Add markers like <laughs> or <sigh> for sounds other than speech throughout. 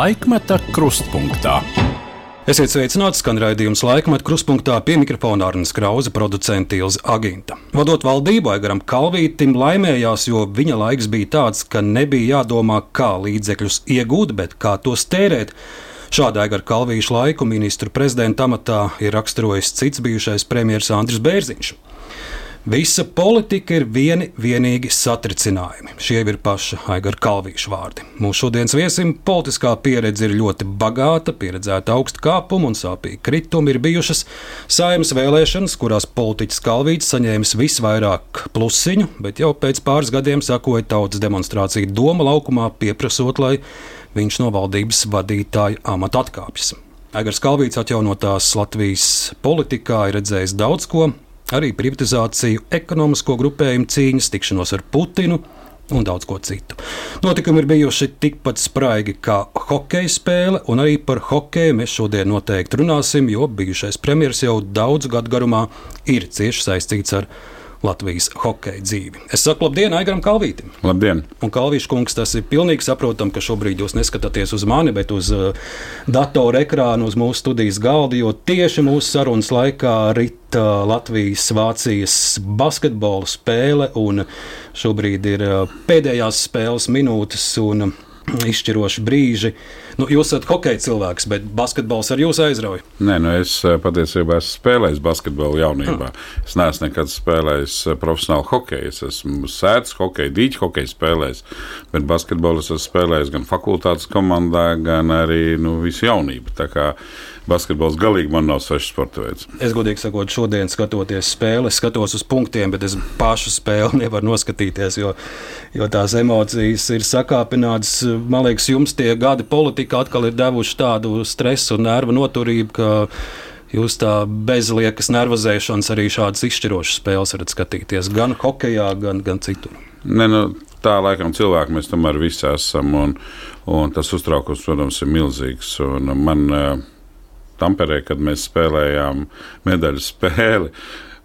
Laikmeta krustpunktā. Esiet sveicināti, skan raidījums laikmetā krustpunktā pie mikrofona Arnijas Krausa, producents Ilza Aginta. Vadot valdību, Aigaram Kalvītam laimējās, jo viņa laiks bija tāds, ka nebija jādomā, kā līdzekļus iegūt, bet kā tos tērēt. Šādā Aigara Kalvīša laiku ministru prezidenta amatā ir raksturojis cits bijušais premjerministrs Andris Bērziņš. Visa politika ir vieni vienīgi satricinājumi. Šie ir paša Aigara Kalvīša vārdi. Mūsu šodienas viesim politiskā pieredze ir ļoti bagāta, pieredzēta augsta kāpuma un sāpīgi kritumi ir bijušas saimnes vēlēšanas, kurās politiķis Kalvīts saņēmis visvairāk plusiņu, bet jau pēc pāris gadiem sakoja tautas demonstrācija Doma laukumā, pieprasot, lai viņš no valdības vadītāja amata atkāpjas. Aigars Kalvīts atjaunotās Latvijas politikā ir redzējis daudz ko, arī privatizāciju, ekonomisko grupējumu cīņas, tikšanos ar Putinu un daudz ko citu. Notikumi ir bijuši tikpat spraigi kā hokeja spēle, un arī par hokeju mēs šodien noteikti runāsim, jo bijušais premjerministrs jau daudzu gadu garumā ir cieši saistīts ar Latvijas hokeja dzīvi. Es saku, labdien, Aigaram Kalvītam. Labdien! Un Kalvīša kungs, tas ir pilnīgi saprotami, ka šobrīd jūs neskatāties uz mani, bet uz uh, datora ekrānu, uz mūsu studijas galda, jo tieši mūsu sarunas laikā rita Latvijas-Vācijas basketbola spēle, un šobrīd ir uh, pēdējās spēles minūtes un izšķiroši brīži. Nu, jūs esat hockey cilvēks, bet basketbols ar jums aizrauja. Nē, nu es eh, patiesībā esmu spēlējis basketbolu jaunībā. Hmm. Es neesmu nekad spēlējis eh, profesionāli hokeju. Es esmu sēdis hokeju, dīķu hokeju spēlējis, bet basketbolu es esmu spēlējis gan fakultātes komandā, gan arī nu, visu jaunību. Basketbols galīgi man nav svešs sporta veids. Es godīgi sakot, šodien skatoties spēli, skatos uz punktiem, bet es pašu spēli nevaru noskatīties, jo, jo tās emocijas ir sakāpinātas. Man liekas, jums tie gadi politikā atkal ir devuši tādu stresu un nervu noturību, ka jūs tā bezliekas nervozēšanas arī šādas izšķirošas spēles varat skatīties gan hokeja, gan, gan citur. Ne, nu, tā laikam cilvēki mēs tomēr visi esam, un, un tas uztraukums, protams, ir milzīgs. Un man, Tamperē, kad mēs spēlējām medaļu spēli.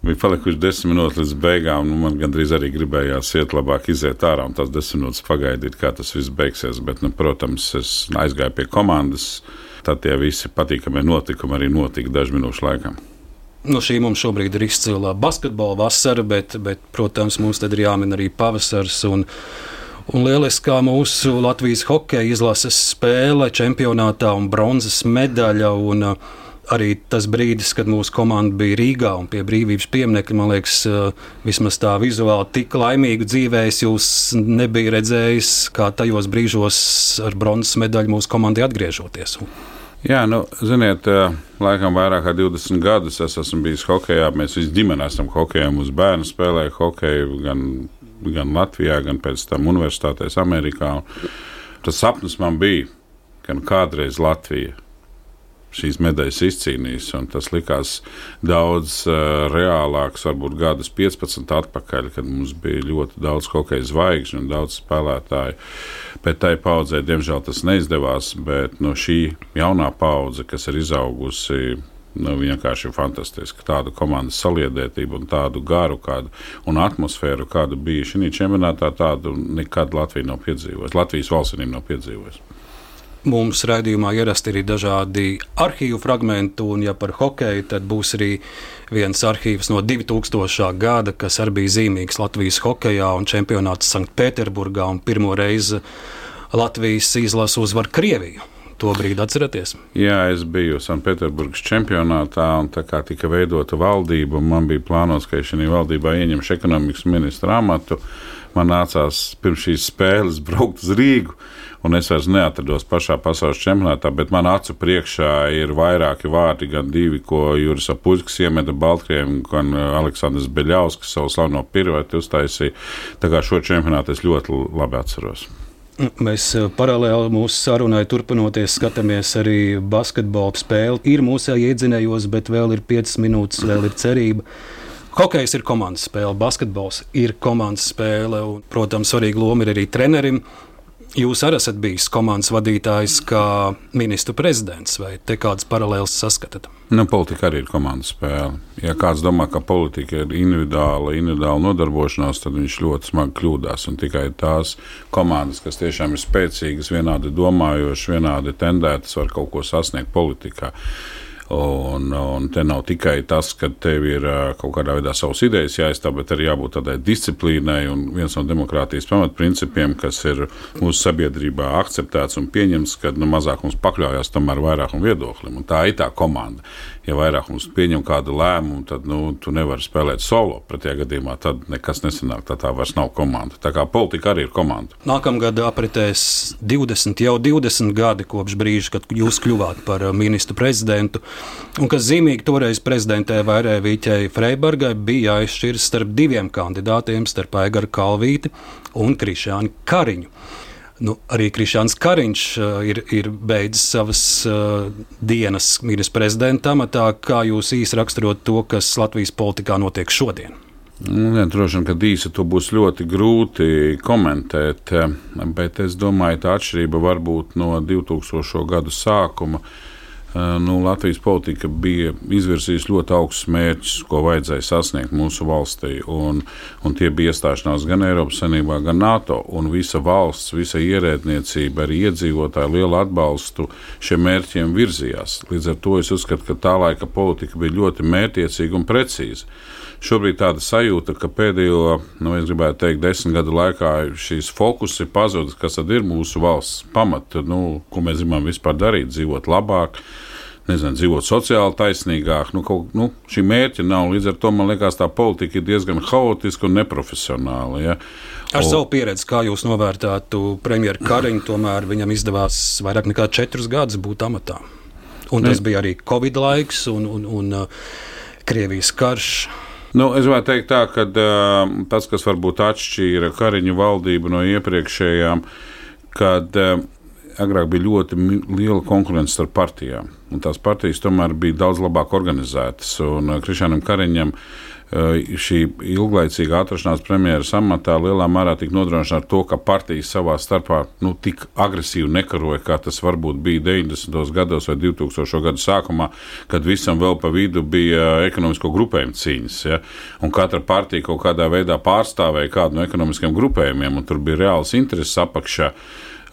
Bija palikuši desmit minūtes līdz beigām. Nu, man gandrīz arī gribējās iet labāk, iziet ārā un tās desmit minūtes pagaidīt, kā tas viss beigsies. Bet, nu, protams, es aizgāju pie komandas. Tad tie visi patīkamie notikumi arī notika dažu minūšu laikā. Nu, šī mums šobrīd ir izcila basketbola vasara, bet, bet protams, mums tad ir jāmin arī pavasars. Un, Un lieliskā mūsu Latvijas hokeja izlases spēle čempionātā un bronzas medaļa. Un, uh, arī tas brīdis, kad mūsu komanda bija Rīgā un pie brīvības pieminiekļa, man liekas, uh, vismaz tā vizuāli tik laimīgu dzīvē, jūs nebija redzējis, kā tajos brīžos ar bronzas medaļu mūsu komandai atgriežoties. Jā, nu, ziniet, uh, laikam vairāk kā 20 gadus es esmu bijis hokeja. Mēs visi ģimene esam hokeja. Mūsu bērni spēlēja hokeju gan gan Latvijā, gan pēc tam universitātēs Amerikā. Tas sapnis man bija, ka kādreiz Latvija šīs medaļas izcīnījis. Tas likās daudz uh, reālāks, varbūt gadus 15 atpakaļ, kad mums bija ļoti daudz hokeja zvaigžņu un daudz spēlētāju. Bet tai paudzei, diemžēl, tas neizdevās. Bet no šī jaunā paudze, kas ir izaugusi nu, vienkārši fantastiski. Tādu komandas saliedētību un tādu garu kādu, un atmosfēru, kāda bija šī čempionātā, tādu nekad Latvija nav piedzīvojusi. Latvijas valstīm nav piedzīvojusi. Mums raidījumā ierasti ir dažādi arhīvu fragmenti, un, ja par hokeju, tad būs arī viens arhīvs no 2000. gada, kas arī bija zīmīgs Latvijas hokeja un čempionāts Sanktpēterburgā un pirmo reizi Latvijas izlasu uzvar Krieviju to brīdi atceraties? Jā, es biju Sanktpēterburgas čempionātā, un tā kā tika veidota valdība, man bija plānots, ka es šajā valdībā ieņemšu ekonomikas ministra amatu. Man nācās pirms šīs spēles <laughs> braukt uz Rīgu, un es vairs neatrados pašā pasaules čempionātā, bet man acu priekšā ir vairāki vārdi, gan divi, ko Juris Apuļskis iemeta Baltkrievijam, gan Aleksandrs Beļauskas savu slaveno pirueti uztaisīja. Tā kā šo čempionātu es ļoti labi atceros. Mēs eh, paralēli mūsu sarunai turpinoties skatāmies arī basketbola spēli. Ir mūsu iedzinējos, bet vēl ir 5 minūtes, vēl ir cerība. Hokejs ir komandas spēle, basketbols ir komandas spēle, un, protams, svarīga loma ir arī trenerim. Jūs arī esat bijis komandas vadītājs, kā ministru prezidents, vai te kādas paralēlas saskatāt? Nu, politika arī ir komandas spēle. Ja kāds domā, ka politika ir individuāla, individuāla nodarbošanās, tad viņš ļoti smagi kļūdās. Un tikai tās komandas, kas tiešām ir spēcīgas, vienādi domājošas, vienādi tendētas, var kaut ko sasniegt politikā. Un, un te nav tikai tas, ka tev ir kaut kādā veidā savas idejas jāizstāv, bet arī jābūt tādai disciplīnai. Un viens no demokrātijas pamatprincipiem, kas ir mūsu sabiedrībā akceptēts un pieņemts, ka nu, mazākums pakļaujas tomēr vairākam viedoklim. Un tā ir tā komanda ja vairākums pieņem kādu lēmumu, tad nu, tu nevari spēlēt solo. Pretējā gadījumā tad nekas nesanāk. Tā, tā vairs nav komanda. Tā kā politika arī ir komanda. Nākamgad apritēs 20, jau 20 gadi kopš brīža, kad jūs kļuvāt par uh, ministru prezidentu. Un kas zīmīgi toreiz prezidentē Vairē Vīķei Freibergai bija jāizšķiras starp diviem kandidātiem, starp Aigaru Kalvīti un Krišānu Kariņu. Nu, arī Krišāns Kariņš uh, ir, ir beidzis savas uh, dienas ministra prezidenta amatā. Kā jūs īsi raksturot to, kas Latvijas politikā notiek šodien? Nu, droši vien, ka īsi to būs ļoti grūti komentēt, bet es domāju, tā atšķirība var būt no 2000. gadu sākuma. Uh, Eh, nu, Latvijas politika bija izvirsījusi ļoti augstus mērķus, ko vajadzēja sasniegt mūsu valstī. Un, un tie bija iestāšanās gan Eiropas Savienībā, gan NATO. Un visa valsts, visa ierēdniecība, arī iedzīvotāji lielu atbalstu šiem mērķiem virzījās. Līdz ar to es uzskatu, ka tā laika politika bija ļoti mērķiecīga un precīza šobrīd tāda sajūta, ka pēdējo, nu, es gribētu teikt, desmit gadu laikā šīs fokus ir pazudis, kas tad ir mūsu valsts pamata, nu, ko mēs gribam vispār darīt, dzīvot labāk. Nezinu, dzīvot sociāli taisnīgāk. Nu, kaut, nu, šī mērķa nav. Līdz ar to man liekas, tā politika ir diezgan haotiska un neprofesionāla. Ja? Ar o... savu pieredzi, kā jūs novērtētu premjeru Kariņu, tomēr viņam izdevās vairāk nekā četrus gadus būt amatā. Un tas ne. bija arī Covid laiks un, un, un uh, Krievijas karš. Nu, es gribētu teikt, tā, ka uh, tas, kas varbūt atšķīra Kariņu valdību no iepriekšējām, kad uh, agrāk bija ļoti liela konkurence starp partijām. Tās partijas tomēr bija daudz labāk organizētas. Un Krišānam Kariņam uh, šī ilglaicīga atrašanās premjeras amatā lielā mērā tika nodrošināta ar to, ka partijas savā starpā nu, tik agresīvi nekaroja, kā tas varbūt bija 90. gados vai 2000. gadu sākumā, kad visam vēl pa vidu bija ekonomisko grupējumu cīņas. Ja? Un katra partija kaut kādā veidā pārstāvēja kādu no ekonomiskiem grupējumiem, un tur bija reāls intereses apakšā.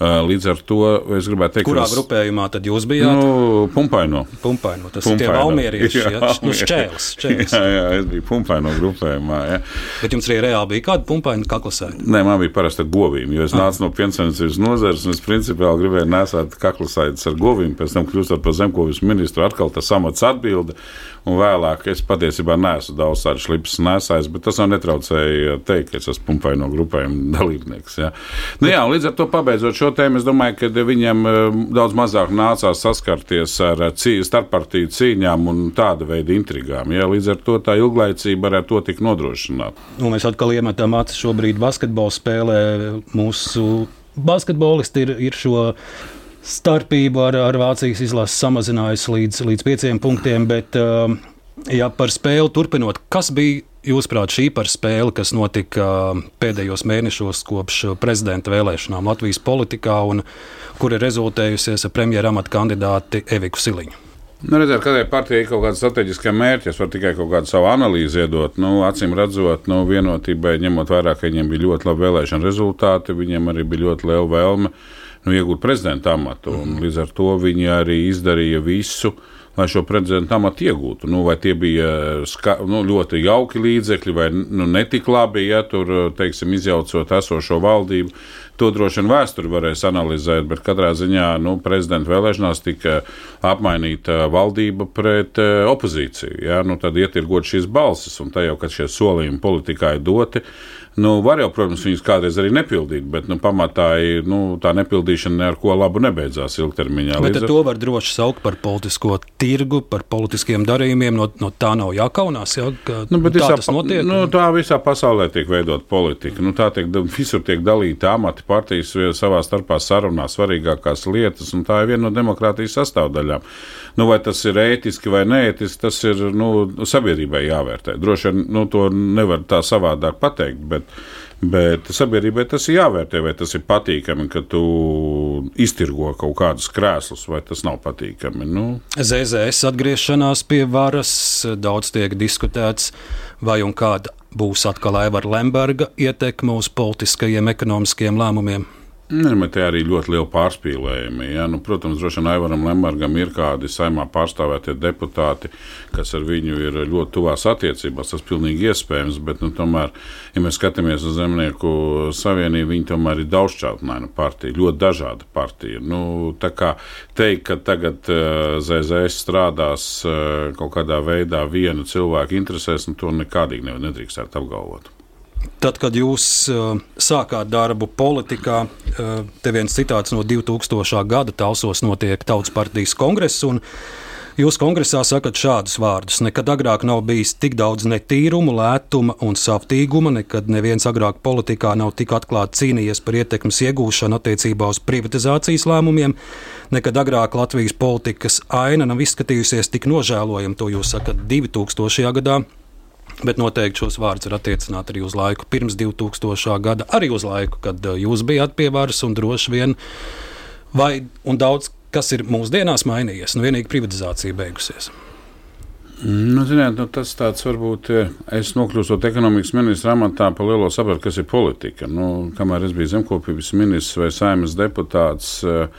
Līdz ar to es gribētu teikt, kurā grupējumā tad jūs bijāt? Nu, pumpaino. Pumpaino. Tas pumpaino. ir tie valmierieši, jā, ja? nu, šķēles, šķēles. Jā, jā, es biju pumpaino grupējumā. Jā. Bet jums arī reāli bija kāda pumpaina kaklasēta? Nē, man bija parasti ar govīm, jo es ah. nācu no piensaimniecības nozares, un es principiāli gribēju nesāt kaklasētas ar govīm, pēc tam kļūstot par zemkovis ministru, atkal tas amats atbilde. Un vēlāk es patiesībā neesmu daudz tādu šlipsu nesājis, bet tas man netraucēja teikt, ka es esmu pumpaino grupējuma dalībnieks. Jā. Nu, jā, līdz ar to pabeidzot šo tēmu, es domāju, ka viņam eh, daudz mazāk nācās saskarties ar eh, starppartiju cīņām un tāda veida intrigām. Jā. Līdz ar to tā ilglaicība varētu to tik nodrošināt. Nu, mēs atkal iemetam acis šobrīd basketbola spēlē. Mūsu basketbolisti ir, ir šo starpību ar, ar Vācijas izlases samazinājusi līdz, līdz pieciem punktiem. Bet, uh, ja par spēli turpinot, kas bija jūsuprāt šī par spēli, kas notika uh, pēdējos mēnešos kopš prezidenta vēlēšanām Latvijas politikā un kur ir rezultējusies ar premjeras amata kandidāti Eviku Siliņu? Nu, redzēt, katrai partijai ir kaut kāda strateģiska mērķa. Es varu tikai kaut kādu savu analīzi iedot. Nu, acīm redzot, nu, vienotībai, ņemot vērā, ka viņiem bija ļoti labi vēlēšana rezultāti, viņiem arī bija ļoti liela vēlme nu, iegūt prezidenta amatu. Mm. Līdz ar to viņi arī izdarīja visu. Lai šo prezidenta amatu iegūtu. Nu, vai tie bija ska, nu, ļoti jauki līdzekļi, vai nu, netik labi, ja tur, teiksim, izjaucot esošo valdību. To droši vien vēsturi varēs analizēt, bet katrā ziņā nu, prezidenta vēlēšanās tika apmainīta valdība pret uh, opozīciju. Ja? Nu, tad ietirgot šīs balsis, un tā jau, kad šie solījumi politikā ir doti, uh, Nu, var jau, protams, viņus kādreiz arī nepildīt, bet nu, pamatā nu, tā nepildīšana ar ko labu nebeidzās ilgtermiņā. Bet ar... to var droši saukt par politisko tirgu, par politiskiem darījumiem. No, no tā nav jākaunās. Ja, nu, tā visā, tas notiek. Nu, tā visā pasaulē tiek veidot politika. Nu, tā tiek, visur tiek dalīta amati partijas savā starpā sarunā svarīgākās lietas, un tā ir viena no demokrātijas sastāvdaļām. Nu, vai tas ir ētiski vai neētiski, tas ir nu, sabiedrībai jāvērtē. Droši vien nu, to nevar tā savādāk pateikt, bet, bet sabiedrībai tas ir jāvērtē, vai tas ir patīkami, ka tu iztirgo kaut kādus krēslus, vai tas nav patīkami. Nu. ZZS atgriešanās pie varas daudz tiek diskutēts, vai un kāda būs atkal Aivara Lemberga ietekme uz politiskajiem, ekonomiskiem lēmumiem. Nē, te arī ļoti liela pārspīlējuma. Ja? Nu, protams, droši vien Aivaram Lembergam ir kādi saimā pārstāvētie deputāti, kas ar viņu ir ļoti tuvās attiecībās. Tas ir pilnīgi iespējams, bet nu, tomēr, ja mēs skatāmies uz Zemnieku savienību, viņi tomēr ir daudzšķautnaina partija, ļoti dažāda partija. Nu, tā kā teikt, ka tagad uh, eh, ZZS strādās uh, kaut kādā veidā vienu cilvēku interesēs, nu, to nekādīgi nedrīkstētu apgalvot. Tad, kad jūs uh, sākāt darbu politikā, uh, te viens citāts no 2000. gada talsos notiek Tautas partijas kongress. Jūs kongresā sakat šādus vārdus: Nekad agrāk nav bijis tik daudz netīrumu, lētuma un saftīguma, nekad neviens agrāk politikā nav tik atklāti cīnījies par ietekmes iegūšanu attiecībā uz privatizācijas lēmumiem, nekad agrāk Latvijas politikas aina nav izskatījusies tik nožēlojami, to jūs sakat 2000. gadā. Bet noteikti šos vārdus var attiecināt arī uz laiku pirms 2000. gada, arī uz laiku, kad uh, jūs bijāt pie varas un droši vien, vai daudz kas ir mūsdienās mainījies. Nu, vienīgi privatizācija beigusies. Nu, ziniet, nu, tas tāds varbūt eh, es nokļūstot ekonomikas ministra amatā, pa lielo sapratu, kas ir politika. Nu, kamēr es biju zemkopības ministrs vai saimnes deputāts. Uh,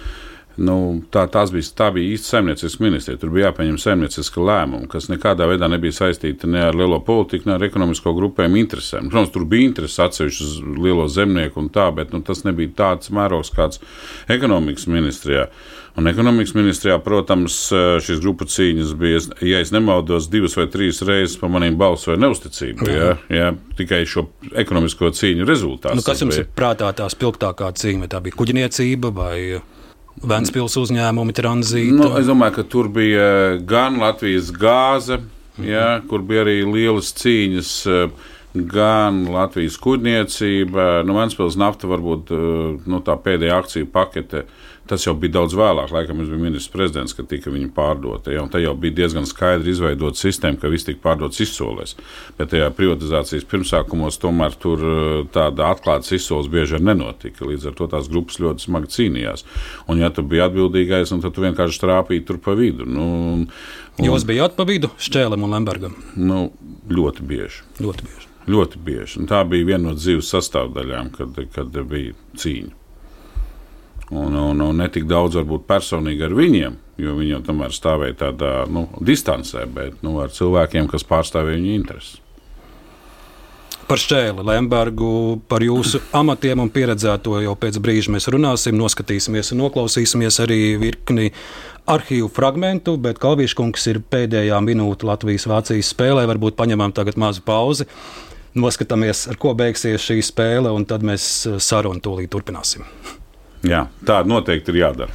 Nu, tā, bija, tā bija īsta saimnieciska ministrija. Tur bija jāpieņem saimnieciska lēmuma, kas nekādā veidā nebija saistīta ne ar lielo politiku, ne ar ekonomisko grupējumu interesēm. Protams, tur bija interesi atsevišķi uz lielo zemnieku un tā, bet nu, tas nebija tāds mērogs kāds ekonomikas ministrijā. Un ekonomikas ministrijā, protams, šīs grupu cīņas bija, ja es nemaldos, divas vai trīs reizes pa maniem balsu vai neusticību. Jā. Jā, jā, tikai šo ekonomisko cīņu rezultāts. Nu, kas jums bija. ir prātā tā spilgtākā cīņa? Vai tā bija kuģniecība vai? Vēncpils uzņēmumi, tranzīta. Nu, es domāju, ka tur bija gan Latvijas gāze, mhm. ja, kur bija arī lielas cīņas, gan Latvijas kuģniecība. Nu, Vēncpils nafta varbūt nu, tā pēdējā akciju pakete Tas jau bija daudz vēlāk, laikam, es biju ministrs prezidents, kad tika viņa pārdota. Ja, tā jau bija diezgan skaidri izveidota sistēma, ka viss tika pārdots izsolēs. Bet tajā privatizācijas pirmsākumos tomēr tur eh, tāda atklāta izsoles bieži vien nenotika. Līdz ar to tās grupas ļoti smagi cīnījās. Un, ja tu biji atbildīgais, tad tu vienkārši trāpīji tur pa vidu. Nu, un, Jūs bijāt pa vidu Šķēlim un Lembergam? Nu, ļoti bieži. Ļoti bieži. Ļoti bieži. Un tā bija viena no dzīves sastāvdaļām, kad, kad bija cīņa un, un, un ne tik daudz varbūt personīgi ar viņiem, jo viņi jau tomēr stāvēja tādā nu, distancē, bet nu, ar cilvēkiem, kas pārstāvēja viņu intereses. Par Šķēli, Lembergu, par jūsu amatiem un pieredzēto jau pēc brīža mēs runāsim, noskatīsimies un noklausīsimies arī virkni arhīvu fragmentu, bet Kalvīškungs ir pēdējā minūte Latvijas-Vācijas spēlē. Varbūt paņemam tagad mazu pauzi, noskatāmies, ar ko beigsies šī spēle, un tad mēs sarunu tūlīt turpināsim. Jā, tā noteikti ir jādara.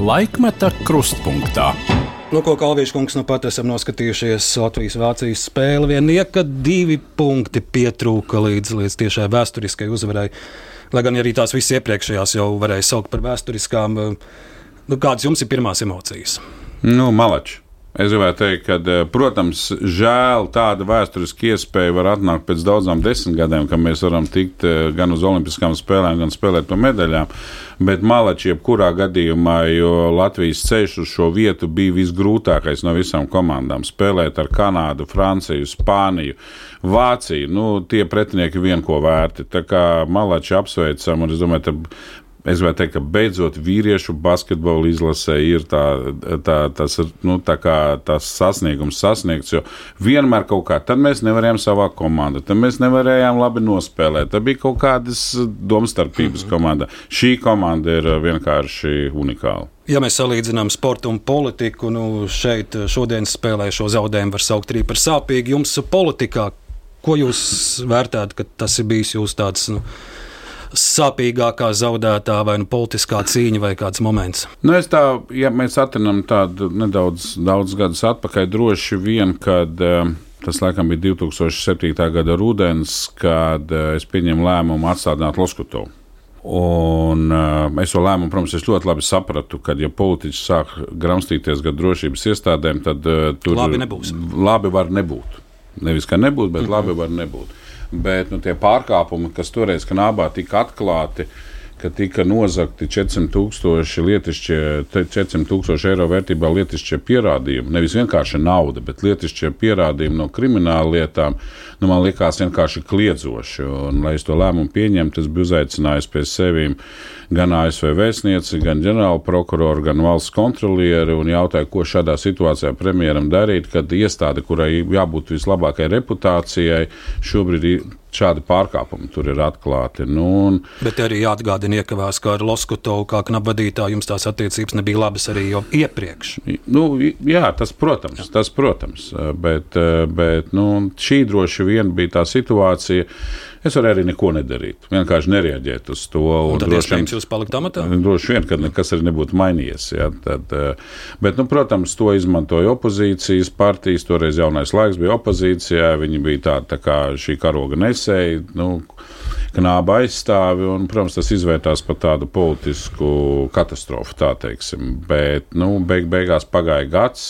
Laikmeta krustpunktā. Nu, ko Kalvīša kungs nu pat esam noskatījušies Latvijas-Vācijas spēli. Vienīka divi punkti pietrūka līdz, līdz tiešai vēsturiskai uzvarai. Lai gan arī tās visas iepriekšējās jau varēja saukt par vēsturiskām. Nu, kādas jums ir pirmās emocijas? Nu, malači. Es gribētu teikt, ka, eh, protams, žēl tāda vēsturiska iespēja var atnākt pēc daudzām desmitgadēm, kad mēs varam tikt eh, gan uz Olimpiskām spēlēm, gan spēlēt par medaļām. Bet malači, jebkurā gadījumā, jo Latvijas ceļš uz šo vietu bija visgrūtākais no visām komandām. Spēlēt ar Kanādu, Franciju, Spāniju, Vāciju. Nu, tie pretinieki vien ko vērti. Tā kā malači apsveicam, un es domāju, Es gribētu teikt, ka beidzot vīriešu basketbola izlasē ir tā, tā, tas, nu, tā kā, tas sasniegums sasniegts. Jo vienmēr kaut kā tad mēs nevarējām savā komandā, tad mēs nevarējām labi nospēlēt. Tad bija kaut kādas domstarpības -hmm. komandā. Šī komanda ir vienkārši unikāla. Ja mēs salīdzinām sportu un politiku, nu šeit šodienas spēlē šo zaudējumu var saukt arī par sāpīgu. Jums politikā, ko jūs vērtējat, ka tas ir bijis jūsu tāds? Nu, sāpīgākā zaudētā vai nu politiskā cīņa vai kāds moments? Nu, es tā, ja mēs atrinām tādu nedaudz daudz gadus atpakaļ, droši vien, kad uh, tas laikam bija 2007. gada rudens, kad uh, es pieņēmu lēmumu atstādināt Loskutovu. Un, uh, es to lēmumu, protams, es ļoti labi sapratu, ka, ja politiķis sāk gramstīties gan drošības iestādēm, tad uh, tur labi nebūs. Labi var nebūt. Nevis, ka nebūs, bet mm -hmm. labi var nebūt. Bet nu, tie pārkāpumi, kas toreiz Kanābā tika atklāti, uh, ka tika nozagti 400 tūkstoši lietišķie, 400 tūkstoši eiro vērtībā lietišķie pierādījumi. Nevis vienkārši nauda, bet lietišķie pierādījumi no krimināla lietām, nu, man likās vienkārši kliedzoši. Un, lai es to lēmumu pieņemtu, es biju uzaicinājis pie sevīm gan ASV vēstnieci, gan ģenerāla prokuroru, gan valsts kontrolieri un jautāju, ko šādā situācijā premjeram darīt, kad iestāde, kurai jābūt vislabākajai reputācijai, šobrīd šādi pārkāpumi tur ir atklāti. Nu, un... Bet arī jāatgādina, iekavās, ka ar Loskutovu kā knabadītāju jums tās attiecības nebija labas arī jau iepriekš. Nu, jā, tas protams, jā. tas protams, bet, bet nu, šī droši vien bija tā situācija. Es varēju arī neko nedarīt. Vienkārši nereaģēt uz to. Un, un tad, iespējams, jūs palikt amatā? Droši vien, ka nekas arī nebūtu mainījies. Ja, tad, bet, nu, protams, to izmantoja opozīcijas partijas. Toreiz jaunais laiks bija opozīcijā. Viņi bija tādi tā kā šī karoga nesēji. Nu, Knāba aizstāvi, un, protams, tas izvērtās par tādu politisku katastrofu, tā teiksim. Bet, nu, beig, beigās pagāja gads,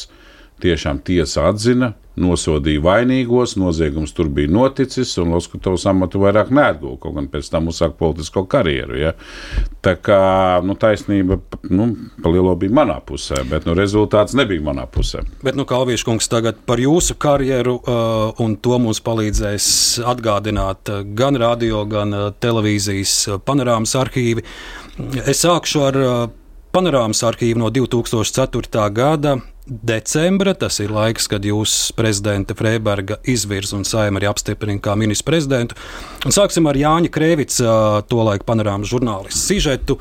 tiešām tiesa atzina, nosodīja vainīgos, noziegums tur bija noticis, un Loskutovs amatu vairāk neatguva, kaut gan pēc tam uzsāka politisko karjeru. Ja. Tā kā nu, taisnība nu, pa lielo bija manā pusē, bet nu, rezultāts nebija manā pusē. Bet, nu, Kalviešu kungs, tagad par jūsu karjeru, uh, un to mums palīdzēs atgādināt uh, gan radio, gan uh, televīzijas uh, panorāmas arhīvi. Es sākšu ar panorāmas arhīvu no 2004. gada decembra. Tas ir laiks, kad jūs prezidenta Freiberga izvirza un saima arī apstiprina kā ministru prezidentu. Un sāksim ar Jāņa Krēvica, tolaik panorāmas žurnālistu sižetu.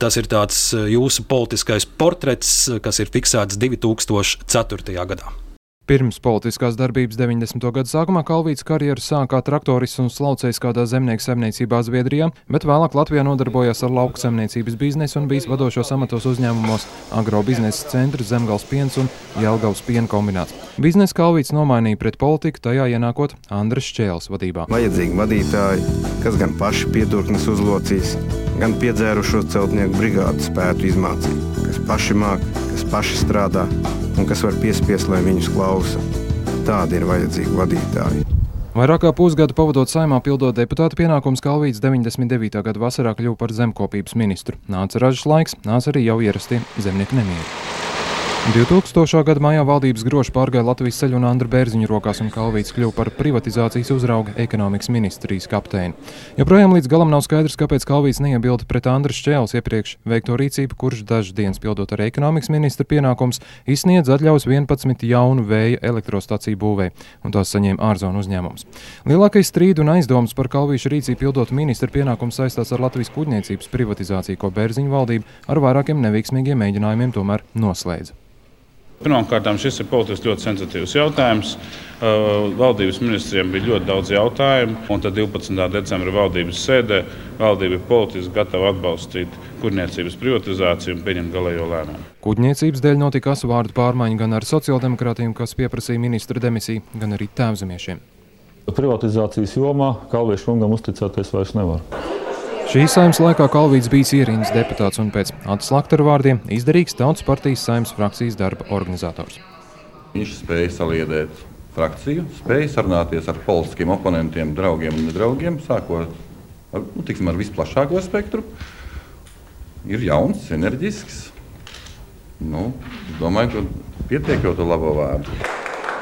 Tas ir tāds jūsu politiskais portrets, kas ir fiksēts 2004. gadā. Pirms politiskās darbības 90. gadu sākumā Kalvīts karjeru sākā traktorists un slaucējs kādā zemnieku saimniecībā Zviedrijā, bet vēlāk Latvijā nodarbojās ar lauku saimniecības biznesu un bijis vadošos amatos uzņēmumos Agrobiznesa centrs, Zemgals piens un Jelgavas piena kombināts. Biznesa Kalvīts nomainīja pret politiku, tajā ienākot Andres Čēles vadībā. Vajadzīgi vadītāji, kas gan paši piedurknes uzlocīs, gan piedzērušo celtnieku brigādu spētu izmācīt, kas paši māk, kas paši strādā un kas var piespiest, lai viņus klausa. Tādi ir vajadzīgi vadītāji. Vairāk kā pusgadu pavadot saimā, pildot deputāta pienākumus, Kalvīts 99. gada vasarā kļuva par zemkopības ministru. Nāca ražas laiks, nāca arī jau ierastie zemnieku nemieri. 2000. gada maijā valdības groši pārgāja Latvijas ceļu un Andra Bērziņu rokās, un Kalvīts kļuva par privatizācijas uzrauga ekonomikas ministrijas kapteini. Joprojām līdz galam nav skaidrs, kāpēc Kalvīts neiebilda pret Andra Šķēles iepriekš veikto rīcību, kurš dažas dienas pildot ar ekonomikas ministra pienākums, izsniedz atļaus 11 jaunu vēja elektrostaciju būvē, un tās saņēma ārzonu uzņēmums. Lielākais strīds un aizdoms par Kalvīšu rīcību pildot ministra pienākumus saistās ar Latvijas kuģniecības privatizāciju, ko Bērziņu valdība ar vairākiem neveiksmīgiem mēģinājumiem tomēr noslēdza. Pirmkārt, šis ir politiski ļoti sensitīvs jautājums. Valdības ministriem bija ļoti daudz jautājumu, un tad 12. decembra valdības sēdē valdība ir politiski gatava atbalstīt kuģniecības privatizāciju un pieņemt galējo lēmumu. Kuģniecības dēļ notika asu vārdu pārmaiņa gan ar sociāldemokrātiem, kas pieprasīja ministra demisiju, gan arī tēvzemiešiem. Privatizācijas jomā Kalviešu kungam uzticēties vairs nevar. Šīs saimnes laikā Kalvīts bijis ierīnas deputāts un pēc atslēgta vārdiem izdarīgs Tautas partijas saimnes frakcijas darba organizators. Viņš spēja saliedēt frakciju, spēja sarunāties ar politiskiem oponentiem, draugiem un nedraugiem, sākot ar, nu, tiksim, ar visplašāko spektru. Ir jauns, enerģisks. Nu, domāju, ka pietiek jau to labo vārdu.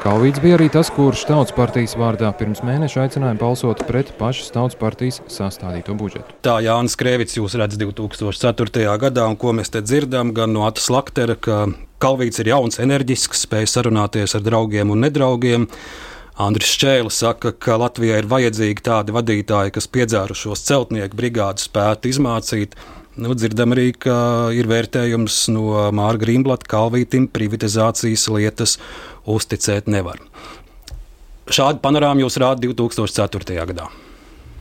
Kalvīts bija arī tas, kurš Tautas partijas vārdā pirms mēneša aicināja balsot pret pašas Tautas partijas sastādīto budžetu. Tā Jānis Krēvits jūs redz 2004. gadā, un ko mēs te dzirdam gan no Atas Laktera, ka Kalvīts ir jauns, enerģisks, spēj sarunāties ar draugiem un nedraugiem. Andris Čēlis saka, ka Latvijai ir vajadzīgi tādi vadītāji, kas piedzērušos celtnieku brigādu spētu izmācīt. Nu, dzirdam arī, ka ir vērtējums no Mārga Grīmblata, Kalvītim, privatizācijas lietas uzticēt nevar. Šādu panorāmu jūs rādāt 2004. gadā.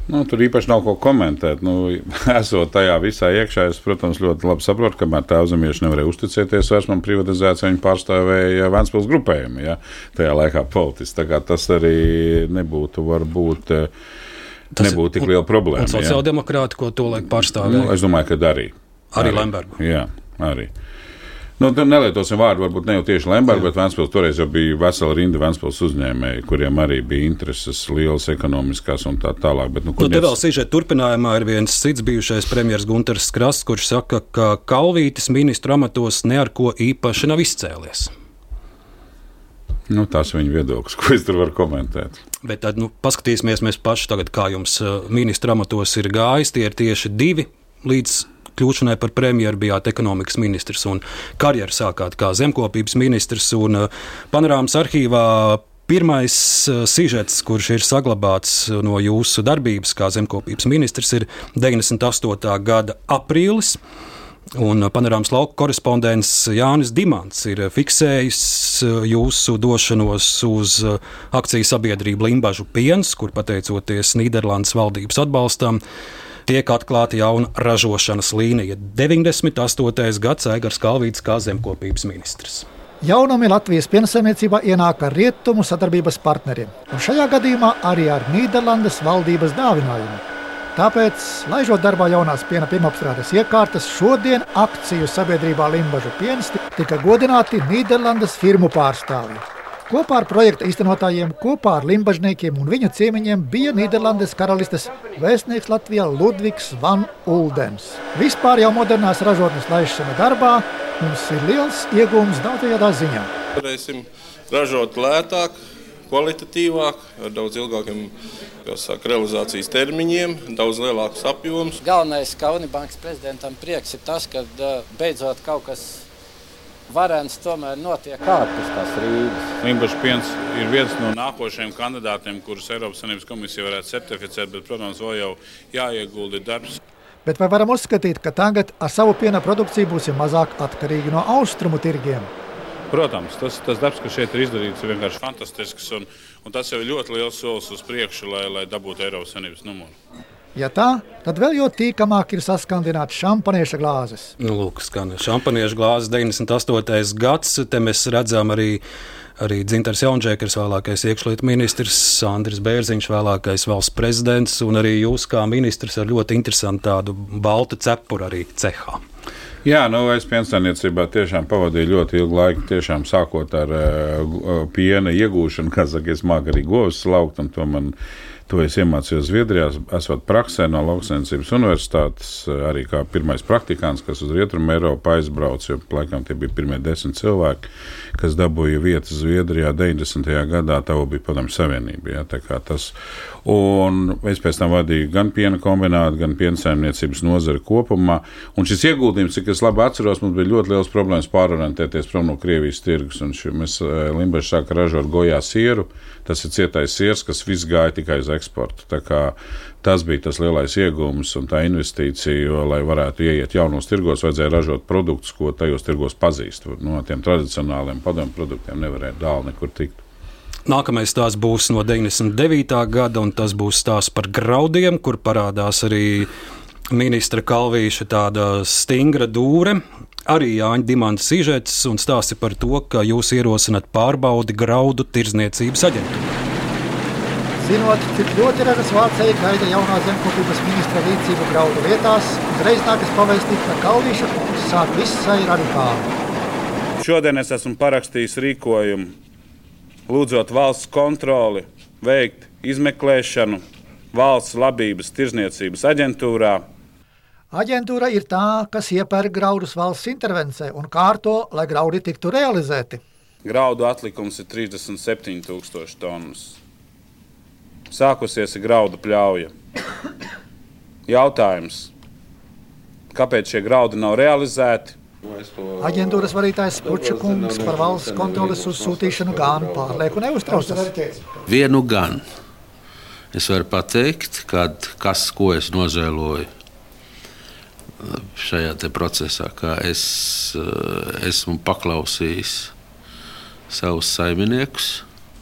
Nu, tur īpaši nav ko komentēt. Nu, <laughs> esot tajā visā iekšā, es, protams, ļoti labi saprotu, kamēr tēvzemieši nevarēja uzticēties vairs man privatizācijai, viņi pārstāvēja Vēnspils grupējumu, ja, tajā laikā politiski. Tas arī nebūtu varbūt. Tas nebūtu tik liela problēma. Sociāldemokrāti, ko to laik pārstāvēja? Nu, es domāju, ka arī. Arī, arī Lembergu. Jā, arī. Nu, nelietosim vārdu, varbūt ne jau tieši Lemberga, bet Vēnspils toreiz jau bija vesela rinda Vēnspils uzņēmēji, kuriem arī bija intereses lielas ekonomiskās un tā tālāk. Bet, nu, nu, te vēl sīžēt turpinājumā ir viens cits bijušais premjers Gunters Krasts, kurš saka, ka Kalvītis ministru amatos ne ar ko īpaši nav izcēlies. Nu, tas ir viņa viedoklis, <laughs> ko es tur varu komentēt. Bet tad nu, paskatīsimies mēs paši, tagad, kā jums uh, ministra amatos ir gājis. Tie ir tieši divi līdz kļūšanai par premjeru bijāt ekonomikas ministrs un karjeru sākāt kā zemkopības ministrs un uh, panorāmas arhīvā. Pirmais uh, sižets, kurš ir saglabāts no jūsu darbības kā zemkopības ministrs, ir 98. gada aprīlis. Un panorāmas lauka korespondents Jānis Dimants ir fiksējis uh, jūsu došanos uz akciju sabiedrību Limbaģu piens, kur pateicoties Nīderlandes valdības atbalstam, tiek atklāta jauna ražošanas līnija. 98. gads Aigars Kalvīts kā zemkopības ministrs. Jaunumi Latvijas piensaimniecībā ienāk ar rietumu sadarbības partneriem, un šajā gadījumā arī ar Nīderlandes valdības dāvinājumu. Tāpēc, laižot darbā jaunās piena pirmapstrādes iekārtas, šodien akciju sabiedrībā Limbaģu piens tika godināti Nīderlandes firmu pārstāvji. Kopā ar projekta īstenotājiem, kopā ar limbažniekiem un viņu ciemiņiem bija Nīderlandes karalistes vēstnieks Latvijā Ludvigs Van Uldens. Vispār jau modernās ražotnes laišana darbā mums ir liels iegūms daudzajā ziņā. Varēsim ražot lētāk, kvalitatīvāk, ar daudz ilgākiem saka, realizācijas termiņiem, daudz lielākus apjomus. Galvenais Kaunibankas prezidentam prieks ir tas, ka beidzot kaut kas varens tomēr notiek ārpus tās Rīgas. Limbaģis piens ir viens no nākošajiem kandidātiem, kurus Eiropas Savienības komisija varētu certificēt, bet, protams, vēl jau jāiegulda darbs. Bet vai varam uzskatīt, ka tagad ar savu piena produkciju būsim mazāk atkarīgi no austrumu tirgiem? Protams, tas, tas darbs, kas šeit ir izdarīts, ir vienkārši fantastisks. Un, un tas jau ir ļoti liels solis uz priekšu, lai, lai dabūtu Eiropas Savienības numuru. Ja tā, tad vēl jo tīkamāk ir saskandināt šampanieša glāzes. Nu, lūk, skan šampanieša glāzes 98. gads. Te mēs redzam arī arī Dzintars Jaunžēkers, vēlākais iekšlietu ministrs, Andris Bērziņš, vēlākais valsts prezidents, un arī jūs kā ministrs ar ļoti interesantu tādu baltu cepuru arī cehā. Jā, nu, es piensaimniecībā tiešām pavadīju ļoti ilgu laiku, tiešām sākot ar uh, piena iegūšanu, kā saka, es māku arī govs laukt, un to man To es iemācījos Zviedrijā, esot praksē no Lauksainicības universitātes, arī kā pirmais praktikants, kas uz Rietumu Eiropu aizbrauca, jo laikam tie bija pirmie desmit cilvēki, kas dabūja vietas Zviedrijā 90. gadā, tā bija Padomju Savienība. Ja, tas, un es pēc tam vadīju gan piena kombinātu, gan piensaimniecības nozari kopumā, un šis ieguldījums, cik es labi atceros, mums bija ļoti liels problēmas pārorientēties prom no Krievijas tirgus, un šī, mēs eh, Limbaģi sāka ražot gojā sieru, tas ir cietais siers, kas viss gāja tikai uz eksportu. Tas bija tas lielais iegūms un tā investīcija, jo, lai varētu ieiet jaunos tirgos, vajadzēja ražot produktus, ko tajos tirgos pazīst. No tiem tradicionāliem padomu produktiem nevarēja dāli nekur tikt. Nākamais stāsts būs no 99. gada, un tas būs stāsts par graudiem, kur parādās arī ministra Kalvīša tāda stingra dūre. Arī Jāņa Dimanta sižets un stāsti par to, ka jūs ierosināt pārbaudi graudu tirzniecības aģentūru. Zinot, cik ļoti ražas vācēji gaida jaunā zemkopības ministra rīcību graudu vietās, uzreiz nākas pavēstīt, ka Kalvīša sāk visai radikāli. Šodien es esmu parakstījis rīkojumu, lūdzot valsts kontroli veikt izmeklēšanu valsts labības tirzniecības aģentūrā. Aģentūra ir tā, kas iepērk graudus valsts intervencē un kārto, lai graudi tiktu realizēti. Graudu atlikums ir 37,000 tonnas sākusies graudu pļauja. Jautājums, kāpēc šie graudi nav realizēti? Aģentūras vadītājs Puķa kungs par valsts kontroles uzsūtīšanu gan pārlieku neuztraucas. Vienu gan. Es varu pateikt, kad, kas, ko es nožēloju šajā procesā, kā es esmu paklausījis savus saimniekus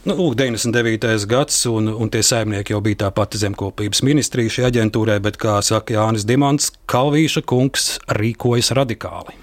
Nu, lūk, 99. gads, un, un tie saimnieki jau bija tā pati zemkopības ministrija šajā aģentūrā, bet, kā saka Jānis Dimants, Kalvīša kungs rīkojas radikāli.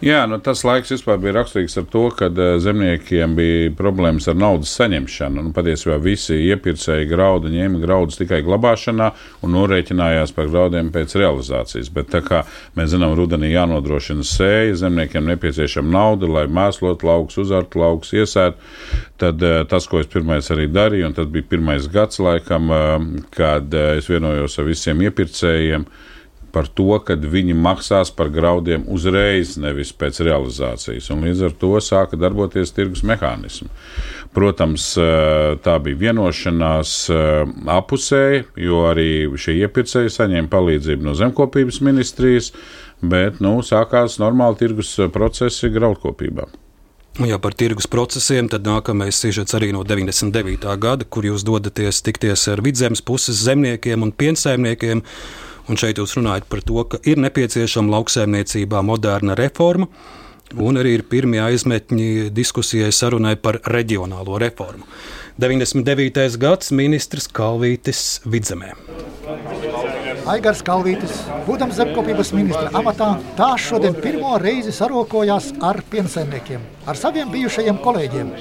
Jā, nu, tas laiks vispār bija raksturīgs ar to, ka uh, zemniekiem bija problēmas ar naudas saņemšanu. Nu, patiesībā visi iepirkēji graudu ņēma graudus tikai glabāšanā un norēķinājās par graudiem pēc realizācijas. Bet tā kā mēs zinām, rudenī jānodrošina sēja, zemniekiem nepieciešama nauda, lai mēslotu laukus, uzārtu laukus, iesētu. Tad uh, tas, ko es pirmais arī darīju, un tas bija pirmais gads laikam, uh, kad es vienojos ar visiem iepirkējiem par to, ka viņi maksās par graudiem uzreiz, nevis pēc realizācijas. Un līdz ar to sāka darboties tirgus mehānismi. Protams, eh, tā bija vienošanās eh, apusēji, jo arī šie iepirkēji saņēma palīdzību no zemkopības ministrijas, bet nu, sākās normāli tirgus procesi graudkopībā. Ja par tirgus procesiem, tad nākamais sižets arī no 99. gada, kur jūs dodaties tikties ar vidzemes puses zemniekiem un piensaimniekiem. Un šeit jūs runājat par to, ka ir nepieciešama lauksaimniecībā moderna reforma. Un arī ir pirmie aizmetņi diskusijai sarunai par reģionālo reformu. 99. gads ministrs Kalvītis Vidzemē. Aigars Kalvītis, būdams zemkopības ministra amatā, tā šodien pirmo reizi sarokojās ar piensaimniekiem, ar saviem bijušajiem kolēģiem.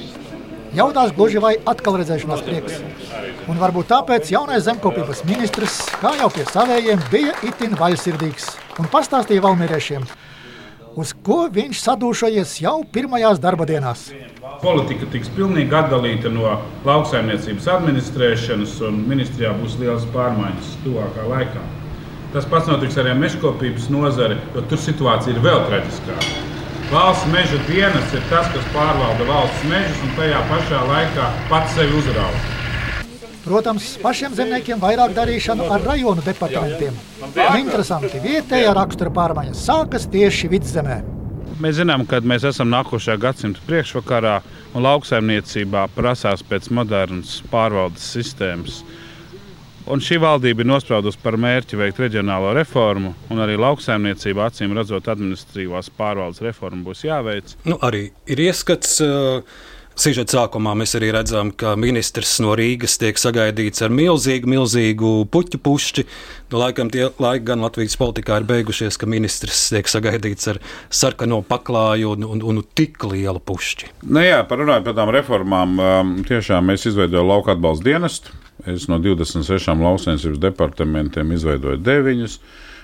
Jautās gluži vai atkal redzēšanās prieks. Un varbūt tāpēc jaunais zemkopības ministrs, kā jau pie savējiem, bija itin vaļsirdīgs un pastāstīja valmieriešiem, uz ko viņš sadūšojies jau pirmajās darba dienās. Politika tiks pilnīgi atdalīta no lauksaimniecības administrēšanas, un ministrijā būs liels pārmaiņas tuvākā laikā. Tas pats notiks arī ar mežkopības nozari, jo tur situācija ir vēl traģiskāka. Valsts meža dienas ir tas, kas pārvalda valsts mežus un tajā pašā laikā pats sevi uzrauga. Protams, pašiem zemniekiem vairāk darīšanu ar rajonu departamentiem. Interesanti, vietējā rakstura pārmaiņas sākas tieši vidzemē. Mēs zinām, ka mēs esam nākošā gadsimta priekšvakarā, un lauksaimniecībā prasās pēc modernas pārvaldes sistēmas. Un šī valdība ir nospraudusi par mērķi veikt reģionālo reformu, un arī lauksaimniecība, acīm redzot, administratīvās pārvaldes reforma būs jāveic. Nu, arī ir ieskats. Uh... Sižeta sākumā mēs arī redzam, ka ministrs no Rīgas tiek sagaidīts ar milzīgu, milzīgu puķu pušķi. Nu, laikam tie laiki gan Latvijas politikā ir beigušies, ka ministrs tiek sagaidīts ar sarkano paklāju un, un, un tik lielu pušķi. Nu, jā, parunājot par tām reformām, um, tiešām mēs izveidojam lauka atbalsta dienestu. Es no 26 lauksainicības departamentiem izveidoju 9.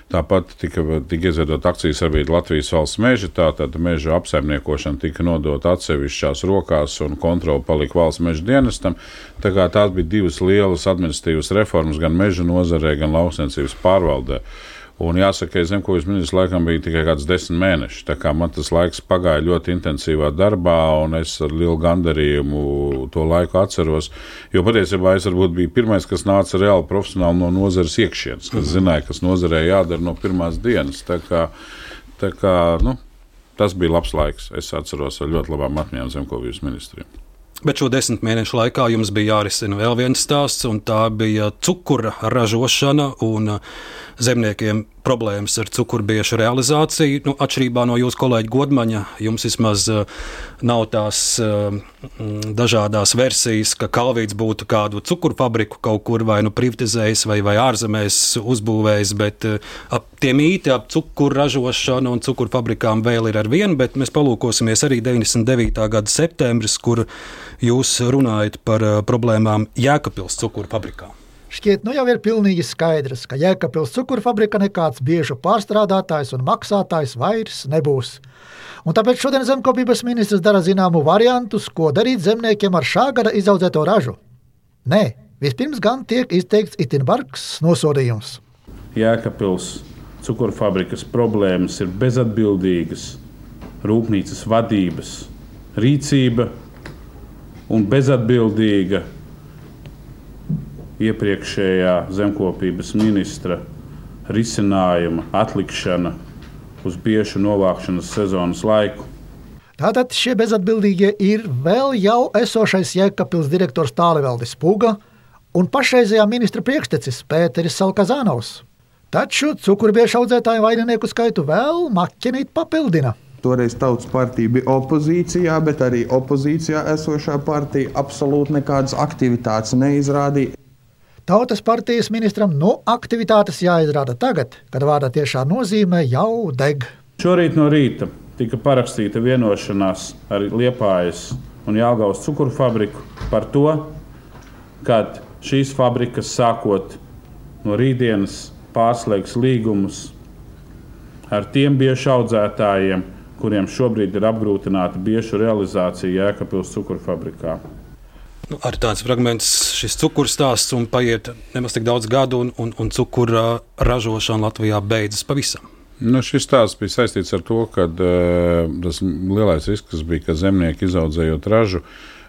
Tāpat tika, tika izveidota akcijas sabiedrība Latvijas valsts meža. Tātad meža apsaimniekošana tika nodota atsevišķās rokās, un kontrole palika valsts meža dienestam. Tā tās bija divas lielas administratīvas reformas gan meža nozarē, gan lauksainicības pārvaldē. Un jāsaka, ka zemkopības ministrs laikam bija tikai kāds desmit mēneši. Tā kā man tas laiks pagāja ļoti intensīvā darbā, un es ar lielu gandarījumu to laiku atceros. Jo patiesībā es varbūt biju pirmais, kas nāca reāli profesionāli no nozares iekšienes, kas mm. zināja, kas nozarē jādara no pirmās dienas. Tā kā, tā kā, nu, tas bija labs laiks. Es atceros ar ļoti labām atmiņām zemkopības ministriem. Bet šo desmit mēnešu laikā jums bija jārisina vēl viens stāsts, un tā bija cukura ražošana. Un, zemniekiem problēmas ar cukurbiešu realizāciju. Nu, atšķirībā no jūsu kolēģa Godmaņa, jums vismaz uh, nav tās uh, dažādas versijas, ka Kalvīts būtu kādu cukurfabriku kaut kur vai nu privatizējis vai, vai ārzemēs uzbūvējis, bet uh, ap tie mīti ap cukuru ražošanu un cukurfabrikām vēl ir ar vienu, bet mēs palūkosimies arī 99. gada septembris, kur jūs runājat par problēmām Jēkabils cukurfabrikām. Šķiet, nu jau ir pilnīgi skaidrs, ka Jēkabils cukurfabrika nekāds biežu pārstrādātājs un maksātājs vairs nebūs. Un tāpēc šodien zemkopības ministrs dara zināmu variantus, ko darīt zemniekiem ar šā gada izaudzēto ražu. Nē, vispirms gan tiek izteikts itin bargs nosodījums. Jēkabils cukurfabrikas problēmas ir bezatbildīgas, rūpnīcas vadības rīcība un bezatbildīga iepriekšējā zemkopības ministra risinājuma atlikšana uz biešu novākšanas sezonas laiku. Tātad šie bezatbildīgie ir vēl jau esošais Jēkabils direktors Tālevaldis Puga un pašreizējā ministra priekštecis Pēteris Salkazānovs. Taču cukurbiešu audzētāju vaininieku skaitu vēl maķinīt papildina. toreiz Tautas partija bija opozīcijā, bet arī opozīcijā esošā partija absolūti nekādas aktivitātes neizrādīja. Tautas partijas ministram nu aktivitātes jāizrāda tagad, kad vārda tiešā nozīmē jau deg. Šorīt no rīta tika parakstīta vienošanās ar Liepājas un Jālgavas cukuru fabriku par to, ka šīs fabrikas sākot no rītdienas pārslēgs līgumus ar tiem biešu audzētājiem, kuriem šobrīd ir apgrūtināta biešu realizācija Jēkabils cukurfabrikā. Nu, ar tāds fragments šis cukurs stāsts un paiet nemaz tik daudz gadu, un, un, un cukura ražošana Latvijā beidzas pavisam. Nu, šis stāsts bija saistīts ar to, ka uh, tas lielais risks bija, ka zemnieki izaudzējot ražu,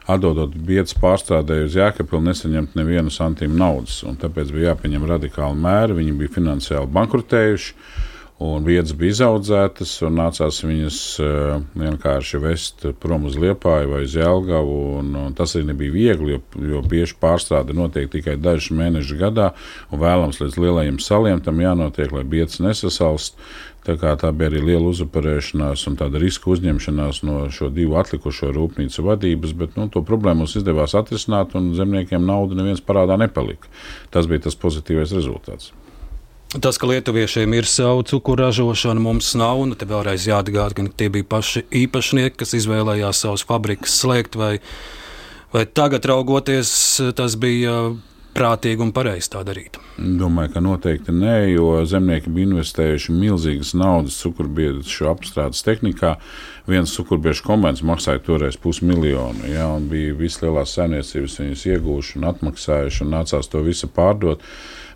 atdodot vietas pārstrādēju uz Jēkabilu, nesaņemt nevienu santīmu naudas. Tāpēc bija jāpieņem radikāli mēri. Viņi bija finansiāli bankrotējuši un vietas bija izaudzētas, un nācās viņas uh, vienkārši vest prom uz Liepāju vai uz Jēlgavu. Un, un tas arī nebija viegli, jo, jo bieži pārstrāde notiek tikai dažus mēnešus gadā, un vēlams līdz lielajiem saliem tam jānotiek, lai vietas nesasalst. Tā, tā bija arī liela uzuparēšanās un tāda riska uzņemšanās no šo divu atlikušo rūpnīcu vadības, bet nu, to problēmu mums izdevās atrisināt, un zemniekiem nauda neviens parādā nepalika. Tas bija tas pozitīvais rezultāts. Tas, ka lietuviešiem ir sava cukuru ražošana, mums nav. Nu, te vēlreiz jāatgādina, ka tie bija paši īpašnieki, kas izvēlējās savus fabrikas slēgt. Vai, vai tagad, raugoties, tas bija prātīgi un pareizi tā darīt? Domāju, ka noteikti nē, jo zemnieki bija investējuši milzīgas naudas cukurbiešu apstrādes tehnikā. Viens cukurbiešu kombināts maksāja toreiz pusmiljonu, ja, bija vislielākās saimniecības viņas iegūši un atmaksājuši, un nācās to visu pārdot.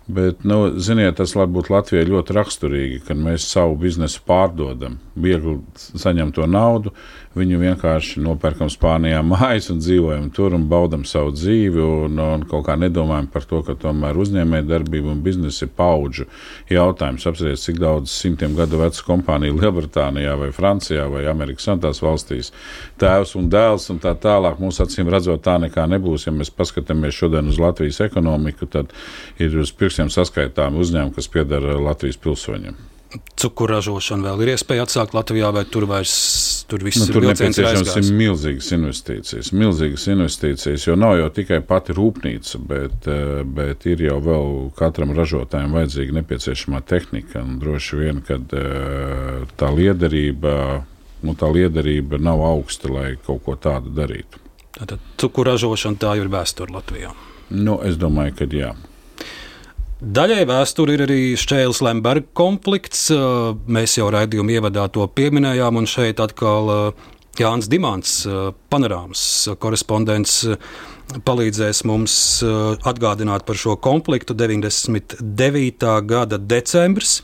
Bet, nu, ziniet, tas var būt Latvijai ļoti raksturīgi, kad mēs savu biznesu pārdodam. Viegli saņemt to naudu, viņu vienkārši nopērkam Spānijā mājas un dzīvojam tur un baudam savu dzīvi. Un, un kaut kā nedomājam par to, ka tomēr uzņēmējdarbība un biznesa ir paudžu jautājums. Apsieties, cik daudz simtiem gadu vecu kompāniju Lielbritānijā vai Francijā vai Amerikas Savienotās valstīs tēvs un dēls un tā tālāk. Mūsu acīm redzot, tā nekā nebūs. Ja mēs paskatāmies šodien uz Latvijas ekonomiku, tad ir uz pirkstiem pirkstiem saskaitāmi uzņēmumi, kas pieder Latvijas pilsoņiem. Cukuru ražošana vēl ir iespēja atsākt Latvijā, vai tur vairs tur viss nu, tur ir nepieciešams ir milzīgas investīcijas. Milzīgas investīcijas, jo nav jau tikai pati rūpnīca, bet, eh, bet ir jau vēl katram ražotājam vajadzīga nepieciešamā tehnika. Un droši vien, ka eh, tā liederība, nu, tā liederība nav augsta, lai kaut ko tādu darītu. Tātad cukuru ražošana tā ir vēsture Latvijā. Nu, es domāju, ka jā. Daļai vēsture ir arī Šķēles Lemberga konflikts. Mēs jau raidījuma ievadā to pieminējām, un šeit atkal Jānis Dimants, panorāmas korespondents, palīdzēs mums atgādināt par šo konfliktu 99. gada decembris.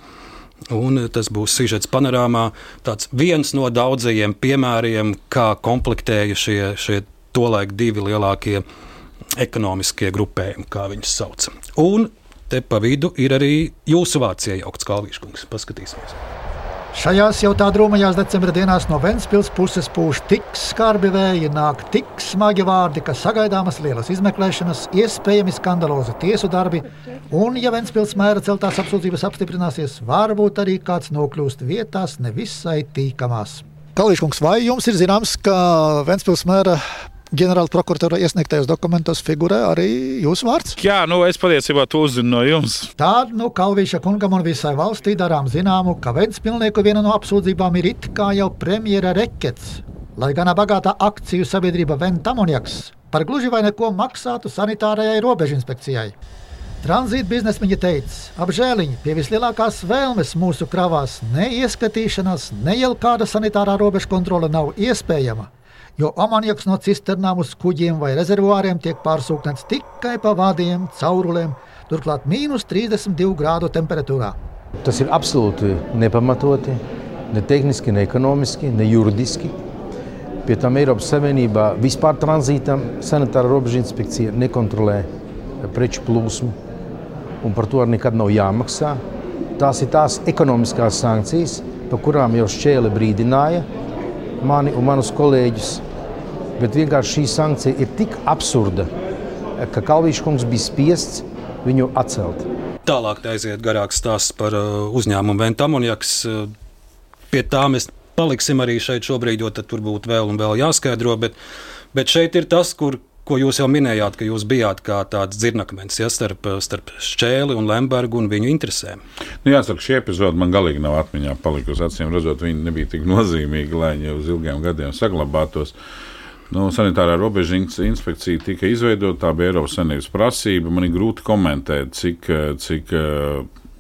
Un tas būs sižets panorāmā, tāds viens no daudzajiem piemēriem, kā konfliktēja šie, šie tolaik divi lielākie ekonomiskie grupējumi, kā viņus sauc. Un te pa vidu ir arī jūsu vārds iejaukts, Kalvīškungs. Paskatīsimies! Šajās jau tā drūmajās decembra dienās no Ventspils puses pūš tik skarbi vēji, nāk tik smagi vārdi, ka sagaidāmas lielas izmeklēšanas, iespējami skandalozi tiesu darbi, un, ja Ventspils mēra celtās apsūdzības apstiprināsies, varbūt arī kāds nokļūst vietās nevisai tīkamās. Kalīškungs, vai jums ir zināms, ka Ventspils mēra ģenerāla prokuratūra iesniegtajos dokumentos figurē arī jūsu vārds. Jā, nu es patiesībā to uzzinu no jums. Tādu nu, Kalvīša kungam un visai valstī darām zināmu, ka Ventspilnieku viena no apsūdzībām ir it kā jau premjera rekets. Lai gan bagātā akciju sabiedrība Ventamoniaks par gluži vai neko maksātu sanitārajai robežinspekcijai. Tranzīta biznesmeņa teica, apžēliņi pie vislielākās vēlmes mūsu kravās neieskatīšanās, ne jau kāda sanitārā robežu kontrole nav iespējama jo amoniaks no cisternām uz kuģiem vai rezervuāriem tiek pārsūknēts tikai pa vadiem, caurulēm, turklāt mīnus 32 grādu temperatūrā. Tas ir absolūti nepamatoti, ne tehniski, ne ekonomiski, ne juridiski. Pie tam Eiropas Savienībā vispār tranzītam sanitāra robeža inspekcija nekontrolē preču plūsmu, un par to nekad nav jāmaksā. Tās ir tās ekonomiskās sankcijas, par kurām jau šķēle brīdināja mani un manus kolēģus Bet vienkārši šī sankcija ir tik absurda, ka Kalvīša kungs bija spiests viņu atcelt. Tālāk aiziet garāks stāsts par uh, uzņēmumu Ventamoniaks. Uh, pie tā mēs paliksim arī šeit šobrīd, jo tur būtu vēl un vēl jāskaidro. Bet, bet šeit ir tas, kur, ko jūs jau minējāt, ka jūs bijāt kā tāds dzirnakmens ja, starp, starp Šķēli un Lembergu un viņu interesēm. Nu, jāsaka, šī epizode man galīgi nav atmiņā palikusi. Acīm redzot, viņa nebija tik nozīmīga, lai viņa uz ilgiem gadiem saglabātos. Nu, sanitārā robeža inspekcija tika izveidota, tā bija Eiropas Savienības prasība. Man ir grūti komentēt, cik, cik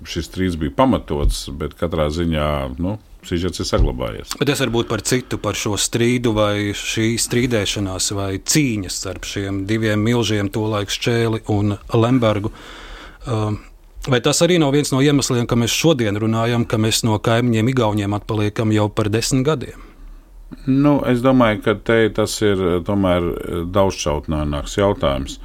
šis strīds bija pamatots, bet katrā ziņā nu, sižets ir saglabājies. Bet tas var būt par citu, par šo strīdu vai šī strīdēšanās vai cīņas starp šiem diviem milžiem, tolaik Šķēli un Lembergu. Um, Vai tas arī nav viens no iemesliem, ka mēs šodien runājam, ka mēs no kaimiņiem, Igauniem atpaliekam jau par desmit gadiem? Nu, es domāju, ka te, tas ir tomēr daudzšķautnāks jautājums.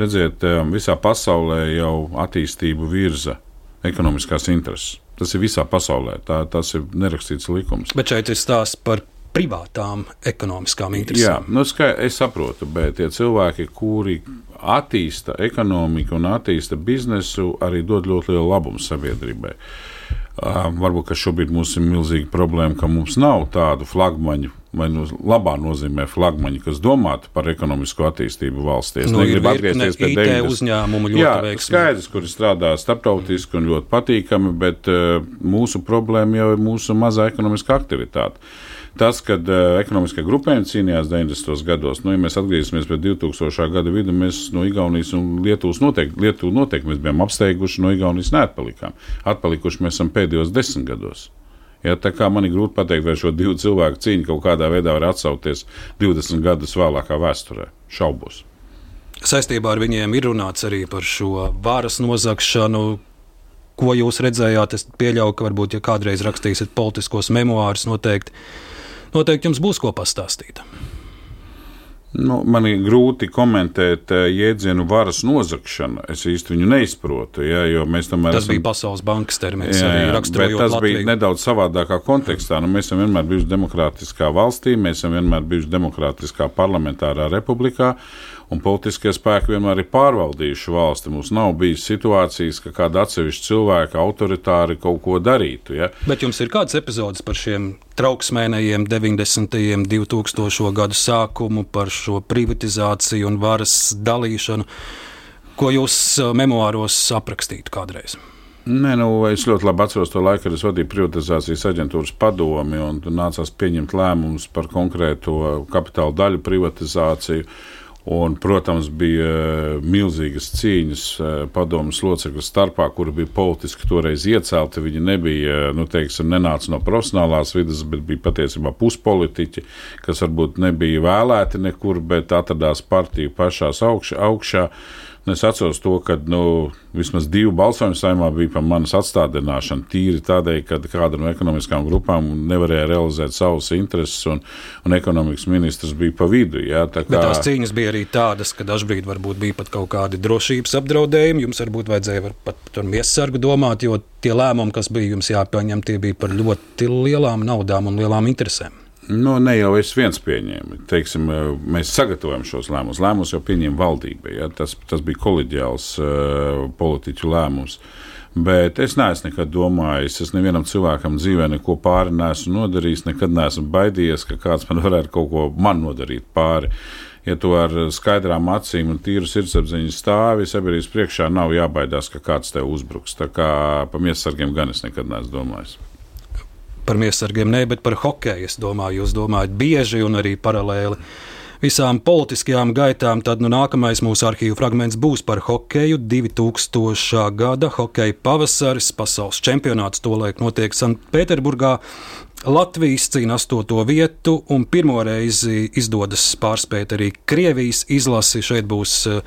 Redziet, visā pasaulē jau attīstību virza ekonomiskās intereses. Tas ir visā pasaulē. Tā, tas ir nerakstīts likums. Bet šeit ir stāsts par privātām ekonomiskām interesēm. Jā, nu, skai, es saprotu, bet tie cilvēki, kuri attīsta ekonomiku un attīsta biznesu, arī dod ļoti lielu labumu sabiedrībai. Uh, varbūt šobrīd mums ir milzīga problēma, ka mums nav tādu flagmaņu vai no labā nozīmē flagmaņi, kas domātu par ekonomisko attīstību valstī. Es nu, negribu atgriezties pie 90. uzņēmumu ļoti Jā, veiksmīgi. Skaidrs, kuri strādā starptautiski un ļoti patīkami, bet uh, mūsu problēma jau ir mūsu mazā ekonomiskā aktivitāte. Tas, kad uh, ekonomiskie grupējumi cīnījās 90. gados, nu, ja mēs atgriezīsimies pie 2000. gada vidu, mēs no Igaunijas un Lietuvas noteikti, Lietuvu noteikti mēs bijām apsteiguši, no Igaunijas neatpalikām. Atpalikuši mēs esam pēdējos desmit gados. Ja, tā kā man ir grūti pateikt, vai šo divu cilvēku cīņa kaut kādā veidā var atsaukties 20 gadus vēlākā vēsturē. Šaubos. Saistībā ar viņiem ir runāts arī par šo varas nozagšanu. Ko jūs redzējāt? Es pieļauju, ka varbūt, ja kādreiz rakstīsiet politiskos memoārus, noteikti, noteikti jums būs ko pastāstīt. Nu, man ir grūti komentēt uh, jēdzienu varas nozagšanu. Es īsti viņu neizprotu. Ja, tomēr, tas esam... bija Pasaules bankas termins. Jā, jā, tas Latviju. bija nedaudz savādākā kontekstā. Nu, mēs esam vienmēr bijuši demokrātiskā valstī, mēs esam vienmēr bijuši demokrātiskā parlamentārā republikā un politiskie spēki vienmēr ir pārvaldījuši valsti. Mums nav bijis situācijas, ka kāda atsevišķa cilvēka autoritāri kaut ko darītu. Ja? Bet jums ir kāds epizodes par šiem trauksmēnējiem 90. un 2000. gadu sākumu, par šo privatizāciju un varas dalīšanu, ko jūs uh, memoāros aprakstītu kādreiz? Nē, nu, es ļoti labi atceros to laiku, kad es vadīju privatizācijas aģentūras padomi un nācās pieņemt lēmumus par konkrēto kapitāla daļu privatizāciju. Un, protams, bija eh, milzīgas cīņas eh, padomus locekļu starpā, kuri bija politiski toreiz iecelti. Viņi nebija, eh, nu, teiksim, nenāca no profesionālās vidas, bet bija patiesībā puspolitiķi, kas varbūt nebija vēlēti nekur, bet atradās partiju pašās augšā. augšā Nu, es atceros to, ka nu, vismaz divi balsojumi saimā bija par manas atstādināšanu. Tīri tādēļ, ka kāda no ekonomiskām grupām nevarēja realizēt savus intereses, un, un ekonomikas ministrs bija pa vidu. Jā, tā kā... Bet tās cīņas bija arī tādas, ka dažbrīd varbūt bija pat kaut kādi drošības apdraudējumi. Jums varbūt vajadzēja var pat par miesargu domāt, jo tie lēmumi, kas bija jums jāpieņem, tie bija par ļoti lielām naudām un lielām interesēm. Nu, ne jau es viens pieņēmu. Teiksim, eh, mēs sagatavojam šos lēmumus. Lēmumus jau pieņem valdība. Ja? Tas, tas bija kolēģiāls uh, politiķu lēmums. Bet es neesmu nekad domājis, es nevienam cilvēkam dzīvē neko pāri neesmu nodarījis. Nekad neesmu baidījies, ka kāds man <laughs> varētu kaut ko man nodarīt pāri. Ja tu ar skaidrām acīm un tīru sirdsapziņu stāvi, sabiedrības priekšā nav jābaidās, ka kāds tev uzbruks. Tā kā par miesargiem gan es nekad neesmu domājis par miesargiem, ne, bet par hokeju. Es domāju, jūs domājat bieži un arī paralēli visām politiskajām gaitām, tad nu, nākamais mūsu arhīvu fragments būs par hokeju. 2000. gada hokeja pavasaris, pasaules čempionāts tolaik notiek Sanktpēterburgā. Latvijas cīna astoto vietu, un pirmo reizi izdodas pārspēt arī Krievijas izlasi. Šeit būs uh,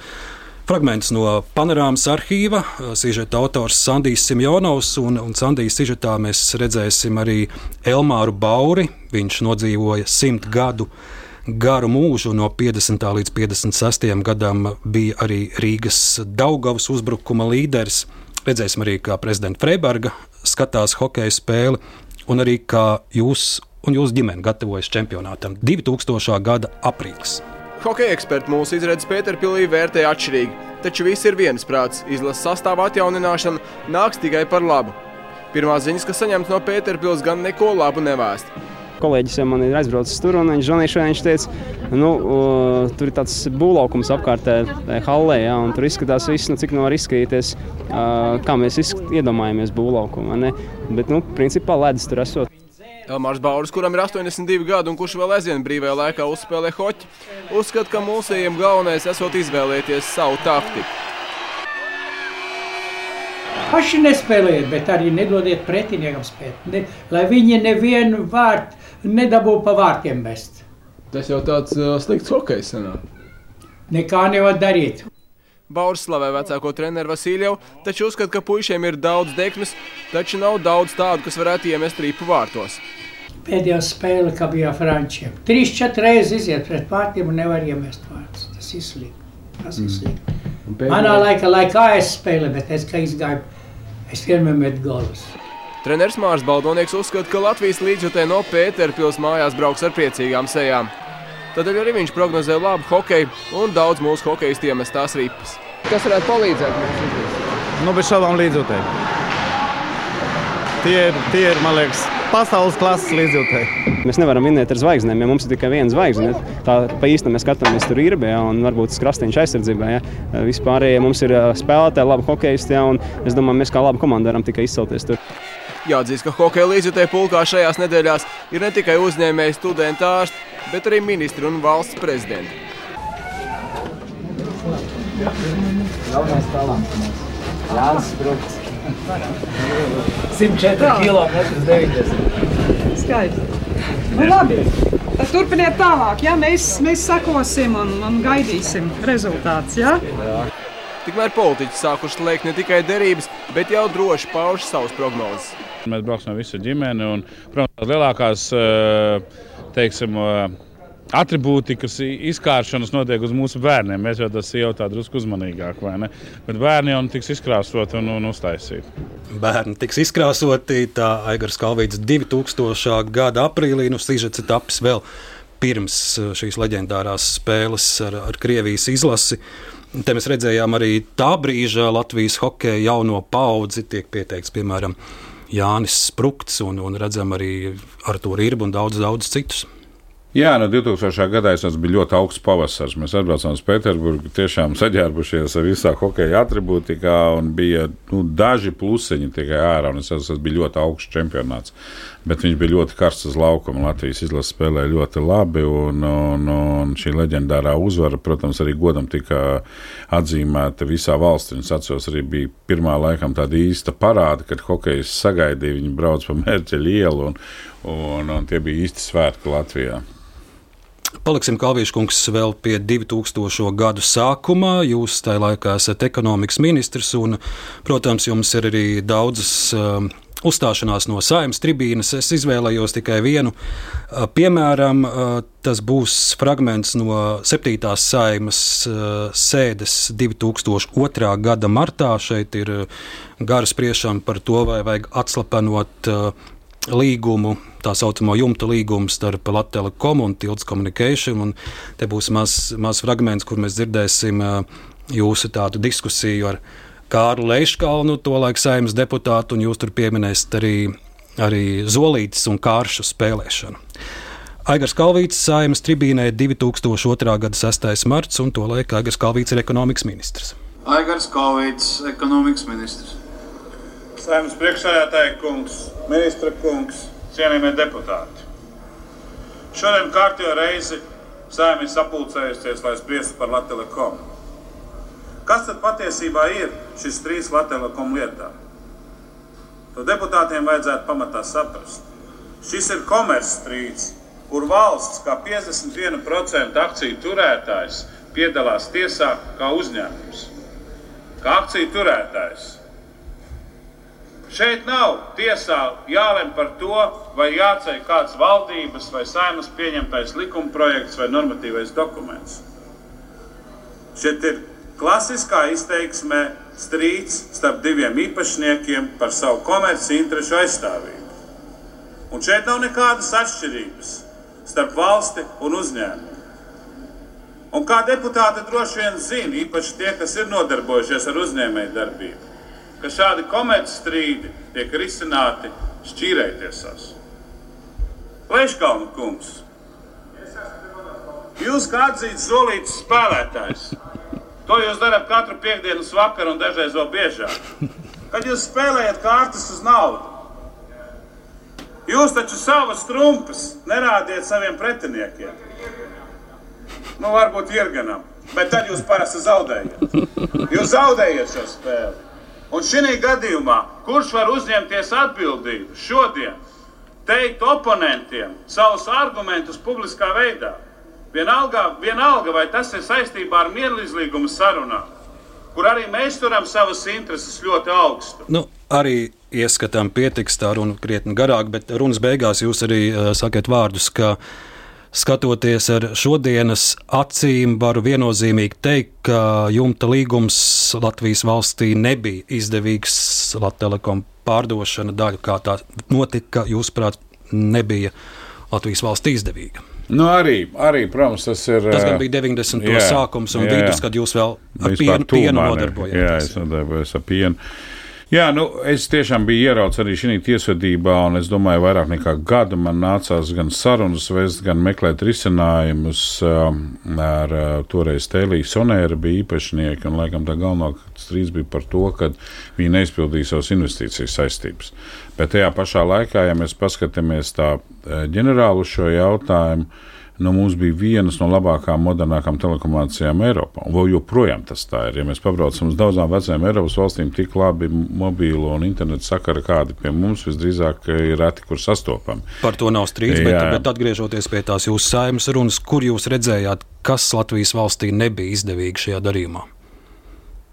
Fragments no panorāmas arhīva. Sižeta autors Sandijs Simjonovs, un, un Sandijas sižetā mēs redzēsim arī Elmāru Bauri. Viņš nodzīvoja simt gadu garu mūžu, no 50. līdz 56. gadam bija arī Rīgas Daugavas uzbrukuma līderis. Redzēsim arī, kā prezidents Freiberga skatās hokeja spēli, un arī kā jūs un jūsu ģimene gatavojas čempionātam 2000. gada aprīlis. Hokeja eksperti mūsu izredzes Pēterpilī vērtē atšķirīgi, taču visi ir viensprāts. Izlases sastāvā atjaunināšana nāks tikai par labu. Pirmā ziņas, kas saņemts no Pēterpils, gan neko labu nevēst. kolēģis jau man ir aizbraucis tur, un viņš zvanīja šodien, viņš teica, nu, uh, tur ir tāds būvlaukums apkārtē hallē, ja, un tur izskatās viss, nu, cik no var izskatīties, uh, kā mēs iedomājamies būvlaukumu. Bet, nu, principā ledus tur esot. Elmārs Bauris, kuram ir 82 gadi un kurš vēl aizvien brīvajā laikā uzspēlē hoķi, uzskata, ka mūsējiem galvenais esot izvēlēties savu taktiku. Paši nespēlējiet, bet arī nedodiet pretiniekam spēt. Ne, lai viņi nevienu vārtu nedabū pa vārtiem mest. Tas jau tāds uh, slikts hokejs sanāk. Nekā nevar darīt. Bauris slavē vecāko treneru Vasiljau, taču uzskata, ka puišiem ir daudz dekmes, taču nav daudz tādu, kas varētu iemest rīpu vārtos. Pēdējā spēle, kā bija Frančiem. Trīs, četras reizes iziet pret vārtiem un nevar iemest vārtus. Tas ir slikti. Tas ir slikti. Mm. Manā laikā, laikā es spēlēju, bet es, kad izgāju, es vienmēr metu golus. Treneris Mārs Baldonieks uzskata, ka Latvijas līdzjutē no Pēterpils mājās brauks ar priecīgām sejām. Tādēļ arī viņš prognozē labu hokeju un daudz mūsu hokeistiem iemestās ripas. Kas varētu palīdzēt mums izdarīt? Nu, bez šaubām līdzjutēji. Tie ir, tie ir, man liekas, pasaules klases līdzjutēji. Mēs nevaram vinēt ar zvaigznēm, ja mums ir tikai viena zvaigzne. Tā pa īstam mēs skatāmies tur ir, ja, un varbūt skrastiņš aizsardzībā. Ja. Vispārējie mums ir spēlētāji, labi hokeisti, ja, un es domāju, mēs kā laba komanda varam tikai izcelties tur. Jāatzīst, ka hokeja līdzjutēji pulkā šajās nedēļās ir ne tikai uzņēmēji, studenti, ārsti, bet arī ministri un valsts prezidenti. Galvenais talants mums. Jānis Sprukts. 104 km 90. Skaisti. Nu, labi. Tad turpiniet tālāk. Ja? Mēs, mēs sekosim un, un gaidīsim rezultātus. Ja? Jā. Tikmēr politiķi sākuši slēgt ne tikai derības, bet jau droši pauž savas prognozes. Mēs brauksim ar visu ģimeni un, protams, lielākās teiksim, Atribūti, kas izkāršanas notiek uz mūsu bērniem. Mēs jau tas jau tā drusku uzmanīgāk, vai ne? Bet bērni jau tiks izkrāsoti un, un uztaisīti. Bērni tiks izkrāsoti. Tā Aigars Kalvīts 2000. gada aprīlī nu Sižets ir tapis vēl pirms šīs leģendārās spēles ar, ar Krievijas izlasi. Te mēs redzējām arī tā brīža Latvijas hokeja jauno paudzi, tiek pieteikts, piemēram, Jānis Sprukts un, un redzam arī Artur Irbu un daudz, daudz citus. Jā, no 2000. gadā tas bija ļoti augsts pavasaris. Mēs atbraucām uz Pēterburgu, tiešām saģērbušies ar visā hokeja atribūtikā, un bija nu, daži plusiņi tikai ārā. Tas bija ļoti augsts čempionāts. Bet viņš bija ļoti karsts uz laukuma. Latvijas izlase spēlēja ļoti labi, un, un, un šī leģendārā uzvara, protams, arī godam tika atzīmēta visā valstī. Es atceros, arī bija pirmā laikam tāda īsta parāda, kad hokejs sagaidīja, viņi brauc pa mērķa ielu, un, un, un tie bija īsti svētki Latvijā. Paliksim Kalvīškungs vēl pie 2000. gadu sākumā. Jūs tajā laikā esat ekonomikas ministrs, un, protams, jums ir arī daudzas uh, uzstāšanās no saimnes tribīnes. Es izvēlējos tikai vienu. Uh, piemēram, uh, tas būs fragments no 7. saimas uh, sēdes 2002. gada martā. Šeit ir gara spriešana par to, vai vajag atslapenot līgumu, tā saucamo jumta līgumu starp Latvijas Telekom un Tilts Communication. Un te būs mazs maz fragments, kur mēs dzirdēsim jūsu tādu diskusiju ar Kārlu Leiškalnu, to laiku saimnes deputātu, un jūs tur pieminēsiet arī, arī zolītes un kāršu spēlēšanu. Aigars Kalvīts saimnes tribīnē 2002. gada 6. marts, un to laiku Aigars Kalvīts ir ekonomikas ministrs. Aigars Kalvīts, ekonomikas ministrs. Saimnes priekšsēdētāja kungs, ministra kungs, cienījamie deputāti. Šodien kārtībā reizi ir sapulcējusies, lai spriestu par Latviju. Kas tad patiesībā ir šis trīs Latviju lietā? To deputātiem vajadzētu pamatā saprast. Šis ir komercstrīds, kur valsts kā 51% akciju turētājs piedalās tiesā kā uzņēmums, kā akciju turētājs. Šeit nav tiesā jālem par to, vai jāceļ kāds valdības vai saimas pieņemtais likumprojekts vai normatīvais dokuments. Šeit ir klasiskā izteiksmē strīds starp diviem īpašniekiem par savu komerci interešu aizstāvību. Un šeit nav nekādas atšķirības starp valsti un uzņēmumu. Un kā deputāti droši vien zina, īpaši tie, kas ir nodarbojušies ar uzņēmēju darbību ka šādi komercstrīdi tiek risināti šķīrējtiesās. Leškalnu kungs, jūs kā atzīts solīts spēlētājs, to jūs darat katru piekdienas vakaru un dažreiz vēl biežāk. Kad jūs spēlējat kārtas uz naudu, jūs taču savas trumpas nerādiet saviem pretiniekiem. Nu, varbūt Irganam, bet tad jūs parasti zaudējat. Jūs zaudējat šo spēli. Un šī gadījumā, kurš var uzņemties atbildību šodien, teikt oponentiem savus argumentus publiskā veidā? Vienalga, vienalga, vai tas ir saistībā ar mierlīdzīgumu sarunām, kur arī mēs turam savas intereses ļoti augstu. Nu, arī ieskatām pietiks tā runa krietni garāk, bet runas beigās jūs arī uh, sakat vārdus, ka skatoties ar šodienas acīm, varu viennozīmīgi teikt, ka jumta līgums Latvijas valstī nebija izdevīgs Latvijas pārdošana daļa, kā tā notika, jūsuprāt, nebija Latvijas valsts izdevīga. Nu, arī, arī, protams, tas ir. Tas bija 90. Jā, sākums un jā, vidus, kad jūs vēl ar pienu, pienu nodarbojāties. Jā, es nodarbojos ar pienu. Jā, nu, es tiešām biju ieraudzījis arī šajā tiesvedībā, un es domāju, vairāk nekā gadu man nācās gan sarunas vest, gan meklēt risinājumus um, ar uh, toreiz Tēliju Sonēra bija īpašnieki, un laikam tā galvenā strīds bija par to, ka viņi neizpildīja savas investīcijas saistības. Bet tajā pašā laikā, ja mēs paskatāmies tā uh, ģenerāli uz šo jautājumu, nu, mums bija vienas no labākām, modernākām telekomunikācijām Eiropā. Un vēl joprojām tas tā ir. Ja mēs pabraucam uz daudzām vecajām Eiropas valstīm, tik labi mobīlo un internetu sakara, kādi pie mums visdrīzāk ir reti, kur sastopami. Par to nav strīds, bet, bet atgriežoties pie tās jūsu saimnes runas, kur jūs redzējāt, kas Latvijas valstī nebija izdevīgi šajā darījumā?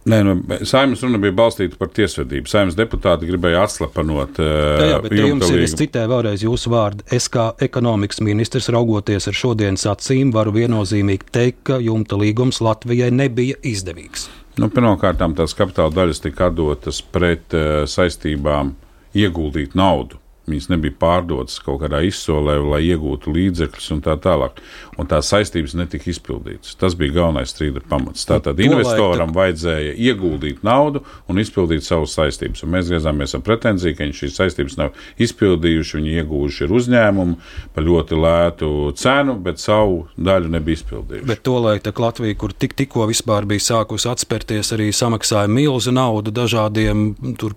Nē, nu, saimnes runa bija balstīta par tiesvedību. Saimnes deputāti gribēja atslapanot. Jā, jā bet jums ir, es citēju vēlreiz jūsu vārdu. Es kā ekonomikas ministrs, raugoties ar šodienas acīm, varu viennozīmīgi teikt, ka jumta līgums Latvijai nebija izdevīgs. Nu, Pirmkārt, tās kapitāla daļas tika atdotas pret uh, saistībām ieguldīt naudu. Viņas nebija pārdotas kaut kādā izsolē, lai iegūtu līdzekļus un tā tālāk. Un tās saistības netika izpildītas. Tas bija galvenais strīda pamats. Tātad nu, investoram vajadzēja ieguldīt naudu un izpildīt savas saistības. Un mēs griezāmies ar pretenziju, ka viņi šīs saistības nav izpildījuši. Viņi iegūši ir uzņēmumu par ļoti lētu cenu, bet savu daļu nebija izpildījuši. Bet to laiku Latvija, kur tik, tikko vispār bija sākusi atspērties, arī samaksāja milzu naudu dažādiem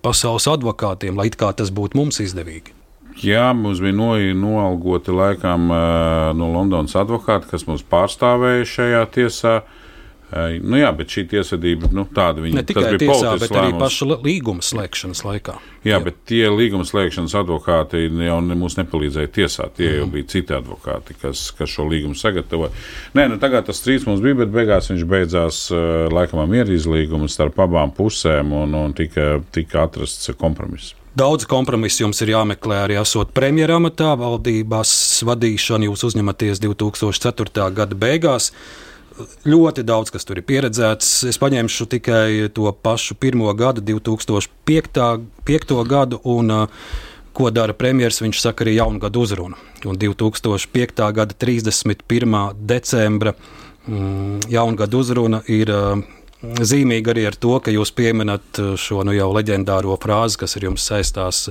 pasaules advokātiem, lai it kā tas būtu mums izdevīgi. Jā, mums bija no, noalgoti laikam no Londonas advokāti, kas mums pārstāvēja šajā tiesā. Nu jā, bet šī tiesvedība, nu, tāda viņa ne tikai bija tiesā, bet arī paša līguma slēgšanas laikā. Jā, jā, bet tie līguma slēgšanas advokāti jau ne, mums nepalīdzēja tiesāt. Tie mm. jau mhm. bija citi advokāti, kas, kas šo līgumu sagatavoja. Nē, nu, tagad tas strīds mums bija, bet beigās viņš beidzās laikam ar mierīzlīgumu starp abām pusēm un, un tika, tika atrasts kompromiss. Daudz kompromisu jums ir jāmeklē arī esot premjeramatā. Valdībās vadīšanu jūs uzņematies 2004. gada beigās. Ļoti daudz, kas tur ir pieredzēts. Es paņemšu tikai to pašu pirmo gadu, 2005. 5. gadu. Un, ko dara premjerministrs? Viņš saka arī jaungada uzrunu. Un 2005. gada 31. decembra mm, jaungada uzruna ir zīmīgi arī ar to, ka jūs pieminat uh, šo nu jau leģendāro frāzi, kas ir jums saistās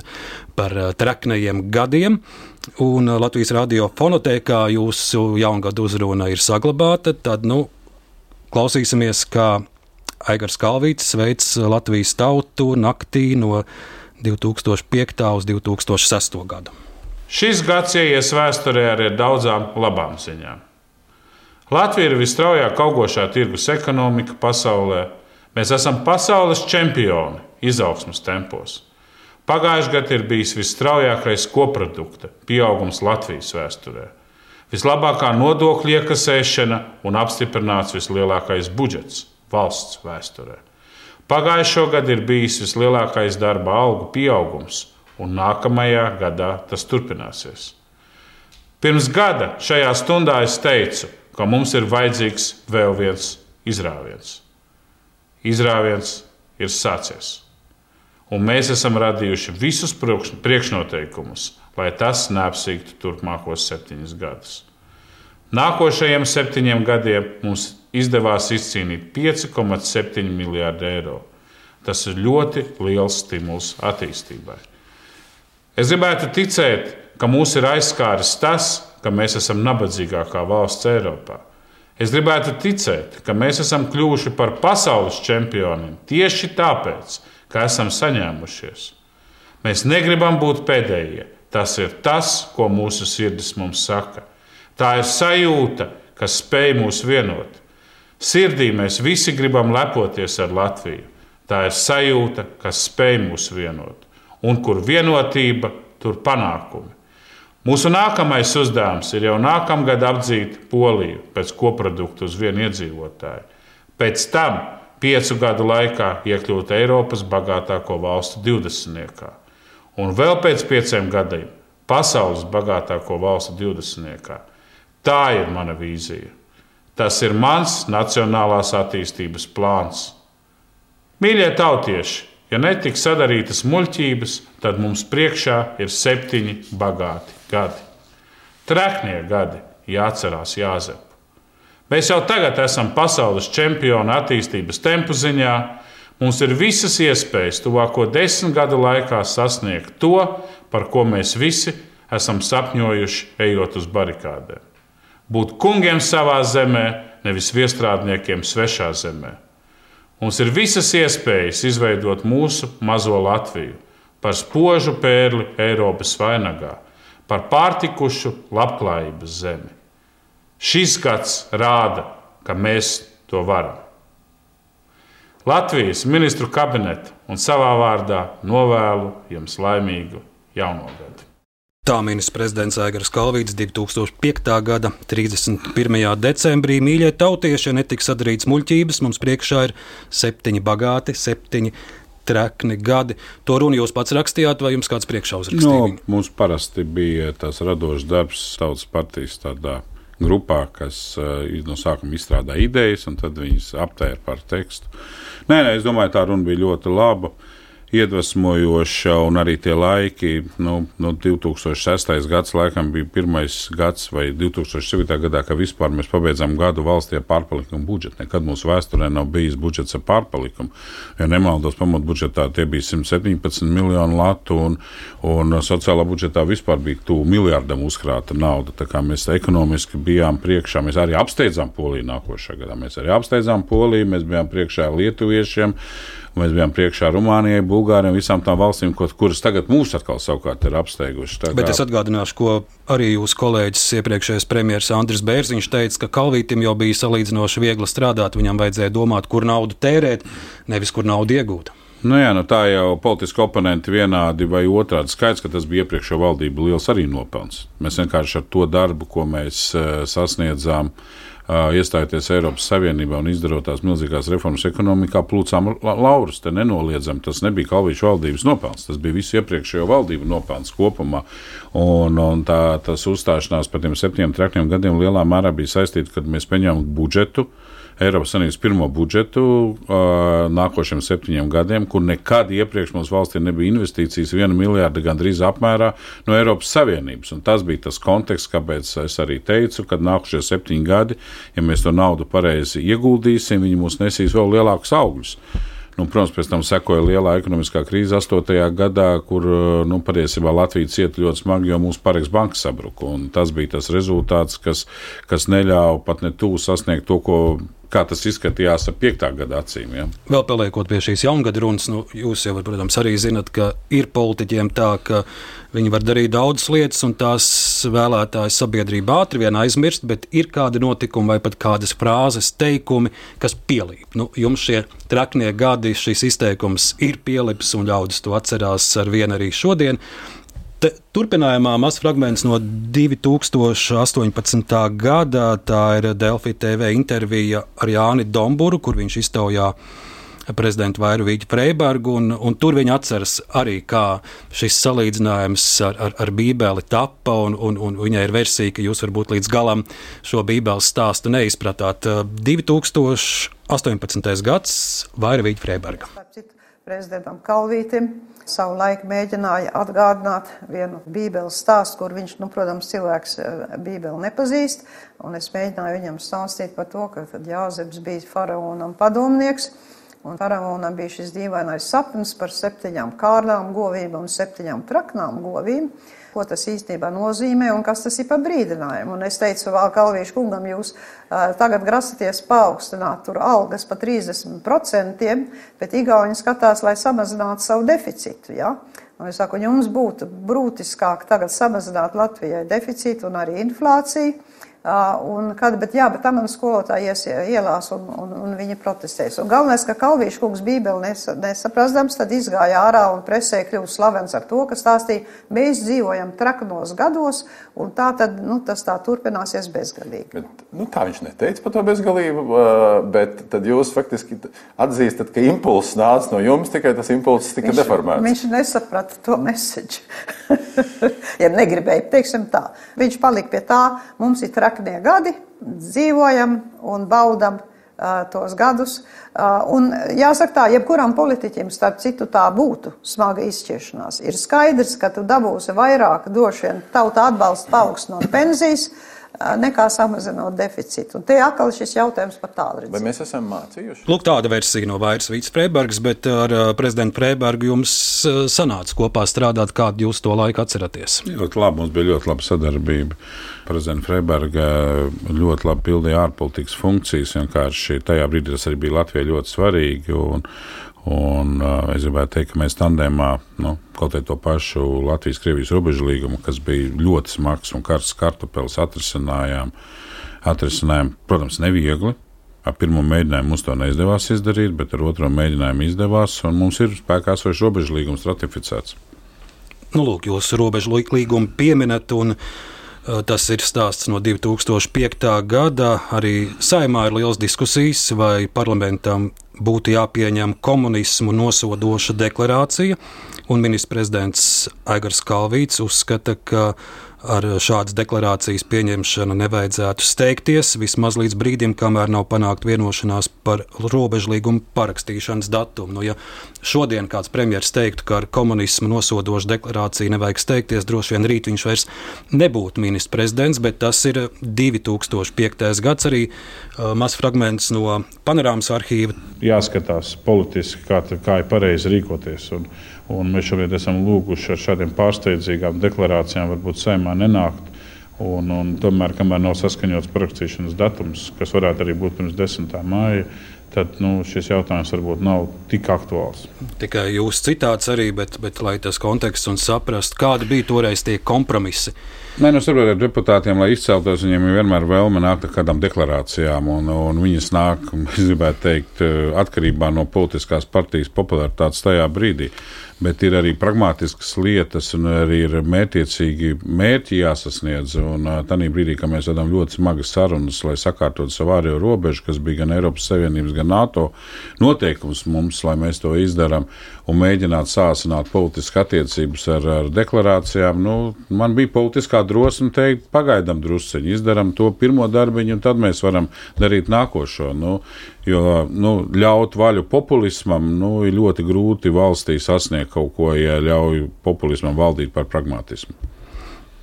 par uh, treknajiem gadiem. Un uh, Latvijas radio fonotēkā jūsu jaungada uzruna ir saglabāta. Tad nu, klausīsimies, kā Aigars Kalvīts sveic Latvijas tautu naktī no 2005. uz 2006. gadu. Šis gads ieies vēsturē ar daudzām labām ziņām. Latvija ir visstraujāk augošā tirgus ekonomika pasaulē. Mēs esam pasaules čempioni izaugsmas tempos. Pagājušajā gadā ir bijis visstraujākais koprodukta pieaugums Latvijas vēsturē, vislabākā nodokļu iekasēšana un apstiprināts vislielākais budžets valsts vēsturē. Pagājušo gadu ir bijis vislielākais darba algu pieaugums, un nākamajā gadā tas turpināsies. Pirms gada šajā stundā es teicu, ka mums ir vajadzīgs vēl viens izrāviens. Izrāviens ir sācies. Un mēs esam radījuši visus priekšnoteikumus, lai tas neapsīktu turpmākos septiņus gadus. Nākošajiem septiņiem gadiem mums izdevās izcīnīt 5,7 miljārdu eiro. Tas ir ļoti liels stimuls attīstībai. Es gribētu ticēt, ka mūs ir aizskāris tas, ka mēs esam nabadzīgākā valsts Eiropā. Es gribētu ticēt, ka mēs esam kļuvuši par pasaules čempioniem tieši tāpēc, ka esam saņēmušies. Mēs negribam būt pēdējie. Tas ir tas, ko mūsu sirdis mums saka. Tā ir sajūta, kas spēj mūs vienot. Sirdī mēs visi gribam lepoties ar Latviju. Tā ir sajūta, kas spēj mūs vienot. Un kur vienotība, tur panākumi. Mūsu nākamais uzdevums ir jau nākamgad apdzīt Poliju pēc koprodukta uz vienu iedzīvotāju. Pēc tam piecu gadu laikā iekļūt Eiropas bagātāko valstu 20. un vēl pēc pieciem gadiem pasaules bagātāko valstu 20. Tā ir mana vīzija. Tas ir mans nacionālās attīstības plāns. Mīļie tautieši, ja netiks sadarītas muļķības, tad mums priekšā ir septiņi bagāti gadi. Treknie gadi jāatcerās Jāzep. Mēs jau tagad esam pasaules čempioni attīstības tempu ziņā. Mums ir visas iespējas tuvāko desmit gadu laikā sasniegt to, par ko mēs visi esam sapņojuši, ejot uz barikādēm. Būt kungiem savā zemē, nevis viestrādniekiem svešā zemē. Mums ir visas iespējas izveidot mūsu mazo Latviju par spožu pērli Eiropas vainagā, par pārtikušu labklājības zemi. Šis gads rāda, ka mēs to varam. Latvijas ministru kabineta un savā vārdā novēlu jums laimīgu jauno gadu. Tā ministrs prezidents Aigars Kalvīts 2005. gada 31. decembrī mīļie tautieši, netiks sadarīts muļķības, mums priekšā ir septiņi bagāti, septiņi trekni gadi. To runu jūs pats rakstījāt, vai jums kāds priekšā uzrakstīja? No, mums parasti bija tas radošs darbs Tautas partijas tādā grupā, kas uh, no sākuma izstrādā idejas, un tad viņas aptēra par tekstu. Nē, nē, es domāju, tā runa bija ļoti laba. Iedvesmojoša, un arī tie laiki, nu, nu 2006. gads laikam bija pirmais gads, vai 2007. gadā, kad vispār mēs pabeidzām gadu valstī ar pārpalikumu budžetu. Nekad mūsu vēsturē nav bijis budžets ar pārpalikumu. Ja nemaldos, pamatbudžetā tie bija 117 miljoni latu, un, un sociālā budžetā vispār bija tuvu miljardam uzkrāta nauda. Tā kā mēs ekonomiski bijām priekšā, mēs arī apsteidzām Poliju nākošajā gadā. Mēs arī apsteidzām Poliju, mēs bijām priekšā lietuviešiem. Mēs bijām priekšā Rumānijai, Bulgārijai, visām tām valstīm, kuras tagad mūs atkal savukārt ir apsteigušas. Kā... Bet es atgādināšu, ko arī jūsu kolēģis, iepriekšējais premjerministrs Andris Bērziņš teica, ka Kalvītam jau bija salīdzinoši viegli strādāt. Viņam vajadzēja domāt, kur naudu tērēt, nevis kur naudu iegūt. Nu jā, nu tā jau politiski oponenti vienādi vai otrādi skaidrs, ka tas bija iepriekšējā valdība liels arī nopelns. Mēs vienkārši ar to darbu, ko mēs uh, sasniedzām, uh, iestājoties Eiropas Savienībā un izdarot tās milzīgās reformas ekonomikā, plūcām laurus. Te nenoliedzam, tas nebija Kalvīša valdības nopelns, tas bija visu iepriekšējo valdību nopelns kopumā. Un, un tā, tas uzstāšanās par tiem septiņiem traktiem gadiem lielā mērā bija saistīta, kad mēs pieņēmām budžetu. Uh, Eiropas Savienības pirmo budžetu uh, nākošiem septiņiem gadiem, kur nekad iepriekš mūsu valstī nebija investīcijas viena miljarda gandrīz apmērā no Eiropas Savienības. Un tas bija tas konteksts, kāpēc es arī teicu, ka nākošie septiņi gadi, ja mēs to naudu pareizi ieguldīsim, viņi mūs nesīs vēl lielākus augļus. Nu, protams, pēc tam sekoja lielā ekonomiskā krīze 8. gadā, kur nu, patiesībā Latvija cieta ļoti smagi, jo mūsu pareks banka sabruka. Tas bija tas rezultāts, kas, kas neļāva pat ne tuvu sasniegt to, ko kā tas izskatījās ar 5. gada acīm. Ja. Vēl paliekot pie šīs jaungada runas, nu, jūs jau, protams, arī zinat, ka ir politiķiem tā, ka viņi var darīt daudzas lietas, un tās vēlētāji sabiedrība ātri vien aizmirst, bet ir kādi notikumi vai pat kādas frāzes, teikumi, kas pielīp. Nu, jums šie traknie gadi, šis izteikums ir pielips, un ļaudis to atcerās ar vienu arī šodien. Te, turpinājumā mazs fragments no 2018. gada. Tā ir Delfi TV intervija ar Jāni Domburu, kur viņš iztaujā prezidentu Vairu Vīķu Freibergu, un, un tur viņi atceras arī, kā šis salīdzinājums ar, ar, ar Bībeli tappa, un, un, un viņai ir versija, ka jūs varbūt līdz galam šo Bībeles stāstu neizpratāt. 2018. gads Vaira Vīķa Freiberga. Prezidentam Kalvītim savu laiku mēģināja atgādināt vienu bībeles stāstu, kur viņš, nu, protams, cilvēks eh, bībeli nepazīst, es mēģināju viņam stāstīt par to, ka Jāzeps bija faraonam padomnieks, Un Faraonam bija šis dīvainais sapnis par septiņām kārnām govīm un septiņām traknām govīm. Ko tas īstenībā nozīmē un kas tas ir par brīdinājumu. Un es teicu, vēl Kalvīšu kungam, jūs tagad grasaties paaugstināt tur algas pa 30%, bet Igauni skatās, lai samazinātu savu deficītu. Ja? Un es saku, jums būtu būtiskāk tagad samazināt Latvijai deficītu un arī inflāciju. Un kad, bet, jā, bet tam man skolotāji ies ielās un, un, un viņi protestēs. Un galvenais, ka Kalvīša kungs bībeli nes, nesaprastams, tad izgāja ārā un presē kļuva slavens ar to, ka stāstīja, mēs dzīvojam traknos gados, un tā tad, nu, tas tā turpināsies bezgalīgi. Bet, nu, tā viņš neteica par to bezgalību, bet tad jūs faktiski atzīstat, ka impulss nāca no jums, tikai tas impulss tika viņš, deformēts. Viņš nesaprata to message. <laughs> ja negribēja, teiksim tā. Viņš palika pie tā, mums ir trakni traknie gadi, dzīvojam un baudam tos gadus. Un jāsaka tā, jebkuram politiķim, starp citu, tā būtu smaga izšķiršanās. Ir skaidrs, ka tu dabūsi vairāk, droši vien tauta atbalsta paaugstinot pensijas, nekā samazinot deficītu. Un te atkal šis jautājums par tālredi. Vai mēs esam mācījuši? Lūk, tāda versija no Vairas Vīts Freibergs, bet ar prezidentu Freibergu jums sanāca kopā strādāt, kādu jūs to laiku atceraties? Ļoti labi, mums bija ļoti laba sadarbība. Prezidenta Freiberga ļoti labi pildīja ārpolitikas funkcijas, vienkārši tajā brīdī tas arī bija Latvijai ļoti svarīgi. Un, Un, uh, es gribētu teikt, ka mēs tandēmā nu, kaut arī to pašu Latvijas-Krievijas robežu līgumu, kas bija ļoti smags un karsts kartupeļs, atrisinājām. atrisinājām. Protams, neviegli. Ar pirmo mēģinājumu mums to neizdevās izdarīt, bet ar otro mēģinājumu izdevās, mums ir spēkā esošs robežu līgums ratificēts. Nu, lūk, jūs robežu līgumu pieminat, un tas ir stāsts no 2005. gada. Arī saimā ir liels diskusijas, vai parlamentam būtu jāpieņem komunismu nosodoša deklarācija, un ministrs prezidents Aigars Kalvīts uzskata, ka ar šādas deklarācijas pieņemšanu nevajadzētu steigties vismaz līdz brīdim, kamēr nav panākta vienošanās par robežlīgumu parakstīšanas datumu. Nu, ja šodien kāds premjerministrs teiktu, ka ar komunismu nosodošu deklarāciju nevajag steigties, droši vien rīt viņš vairs nebūtu ministrs prezidents, bet tas ir 2005. gads arī uh, mazs fragments no panorāmas arhīva. Jāskatās politiski, kā, kā ir pareizi rīkoties. Un, Un mēs šobrīd esam lūguši ar šādiem pārsteidzīgām deklarācijām, varbūt saimā nenākt. Un, un tomēr, kamēr nav saskaņots parakstīšanas datums, kas varētu arī būt pirms 10. māja, tad nu, šis jautājums varbūt nav tik aktuāls. Tikai jūsu citāts arī, bet, bet lai tas konteksts un saprast, kādi bija toreiz tie kompromisi. Nē, nu, saprotiet, deputātiem, lai izceltos, viņiem ir vienmēr vēlme nākt ar kādām deklarācijām, un, un viņas nāk, <laughs> es gribētu teikt, atkarībā no politiskās partijas popularitātes tajā brīdī bet ir arī pragmatiskas lietas un arī ir mērķiecīgi mērķi jāsasniedz. Un tādā brīdī, kad mēs vedam ļoti smagas sarunas, lai sakārtotu savu ārējo robežu, kas bija gan Eiropas Savienības, gan NATO noteikums mums, lai mēs to izdarām un mēģināt sāsināt politiskas attiecības ar, ar deklarācijām, nu, man bija politiskā drosme teikt, pagaidām drusceņi, izdarām to pirmo darbiņu, un tad mēs varam darīt nākošo. Nu, jo nu, ļaut vaļu populismam nu, ir ļoti grūti valstī sasniegt kaut ko, ja ļauj populismam valdīt par pragmatismu.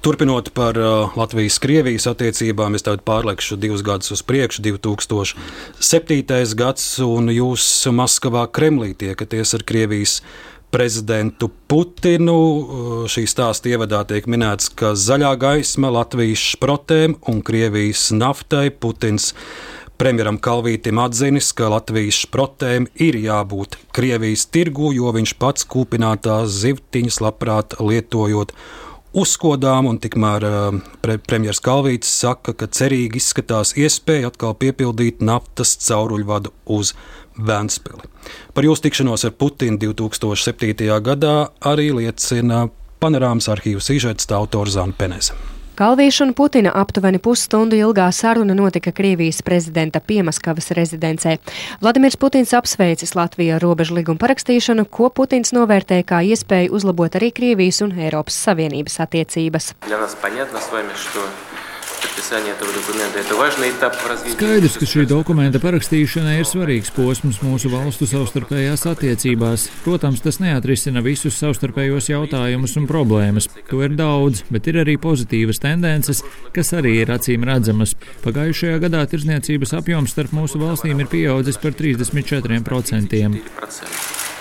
Turpinot par uh, Latvijas-Krievijas attiecībām, es tagad pārlekšu divus gadus uz priekšu, 2007. gads, un jūs Maskavā Kremlī tiekaties ar Krievijas prezidentu Putinu. Uh, šī stāsta ievadā tiek minēts, ka zaļā gaisma Latvijas šprotēm un Krievijas naftai Putins premjeram Kalvītam atzinis, ka Latvijas šprotēm ir jābūt Krievijas tirgū, jo viņš pats kūpinātās zivtiņas labprāt lietojot uzkodām, un tikmēr uh, pre, premjerministrs Kalvīts saka, ka cerīgi izskatās iespēja atkal piepildīt naftas cauruļvadu uz Vēnspili. Par jūsu tikšanos ar Putinu 2007. gadā arī liecina panorāmas arhīvas īžets autors Zana Penese. Kalvīša un Putina aptuveni pusstundu ilgā saruna notika Krievijas prezidenta Piemaskavas rezidencē. Vladimirs Putins apsveicis Latviju ar robežu līgumu parakstīšanu, ko Putins novērtē kā iespēju uzlabot arī Krievijas un Eiropas Savienības attiecības подписания этого документа. Это важный этап в развитии. Skaidrs, ka šī dokumenta parakstīšana ir svarīgs posms mūsu valstu savstarpējās attiecībās. Protams, tas neatrisina visus savstarpējos jautājumus un problēmas. To ir daudz, bet ir arī pozitīvas tendences, kas arī ir acīm redzamas. Pagājušajā gadā tirzniecības apjoms starp mūsu valstīm ir pieaudzis par 34%.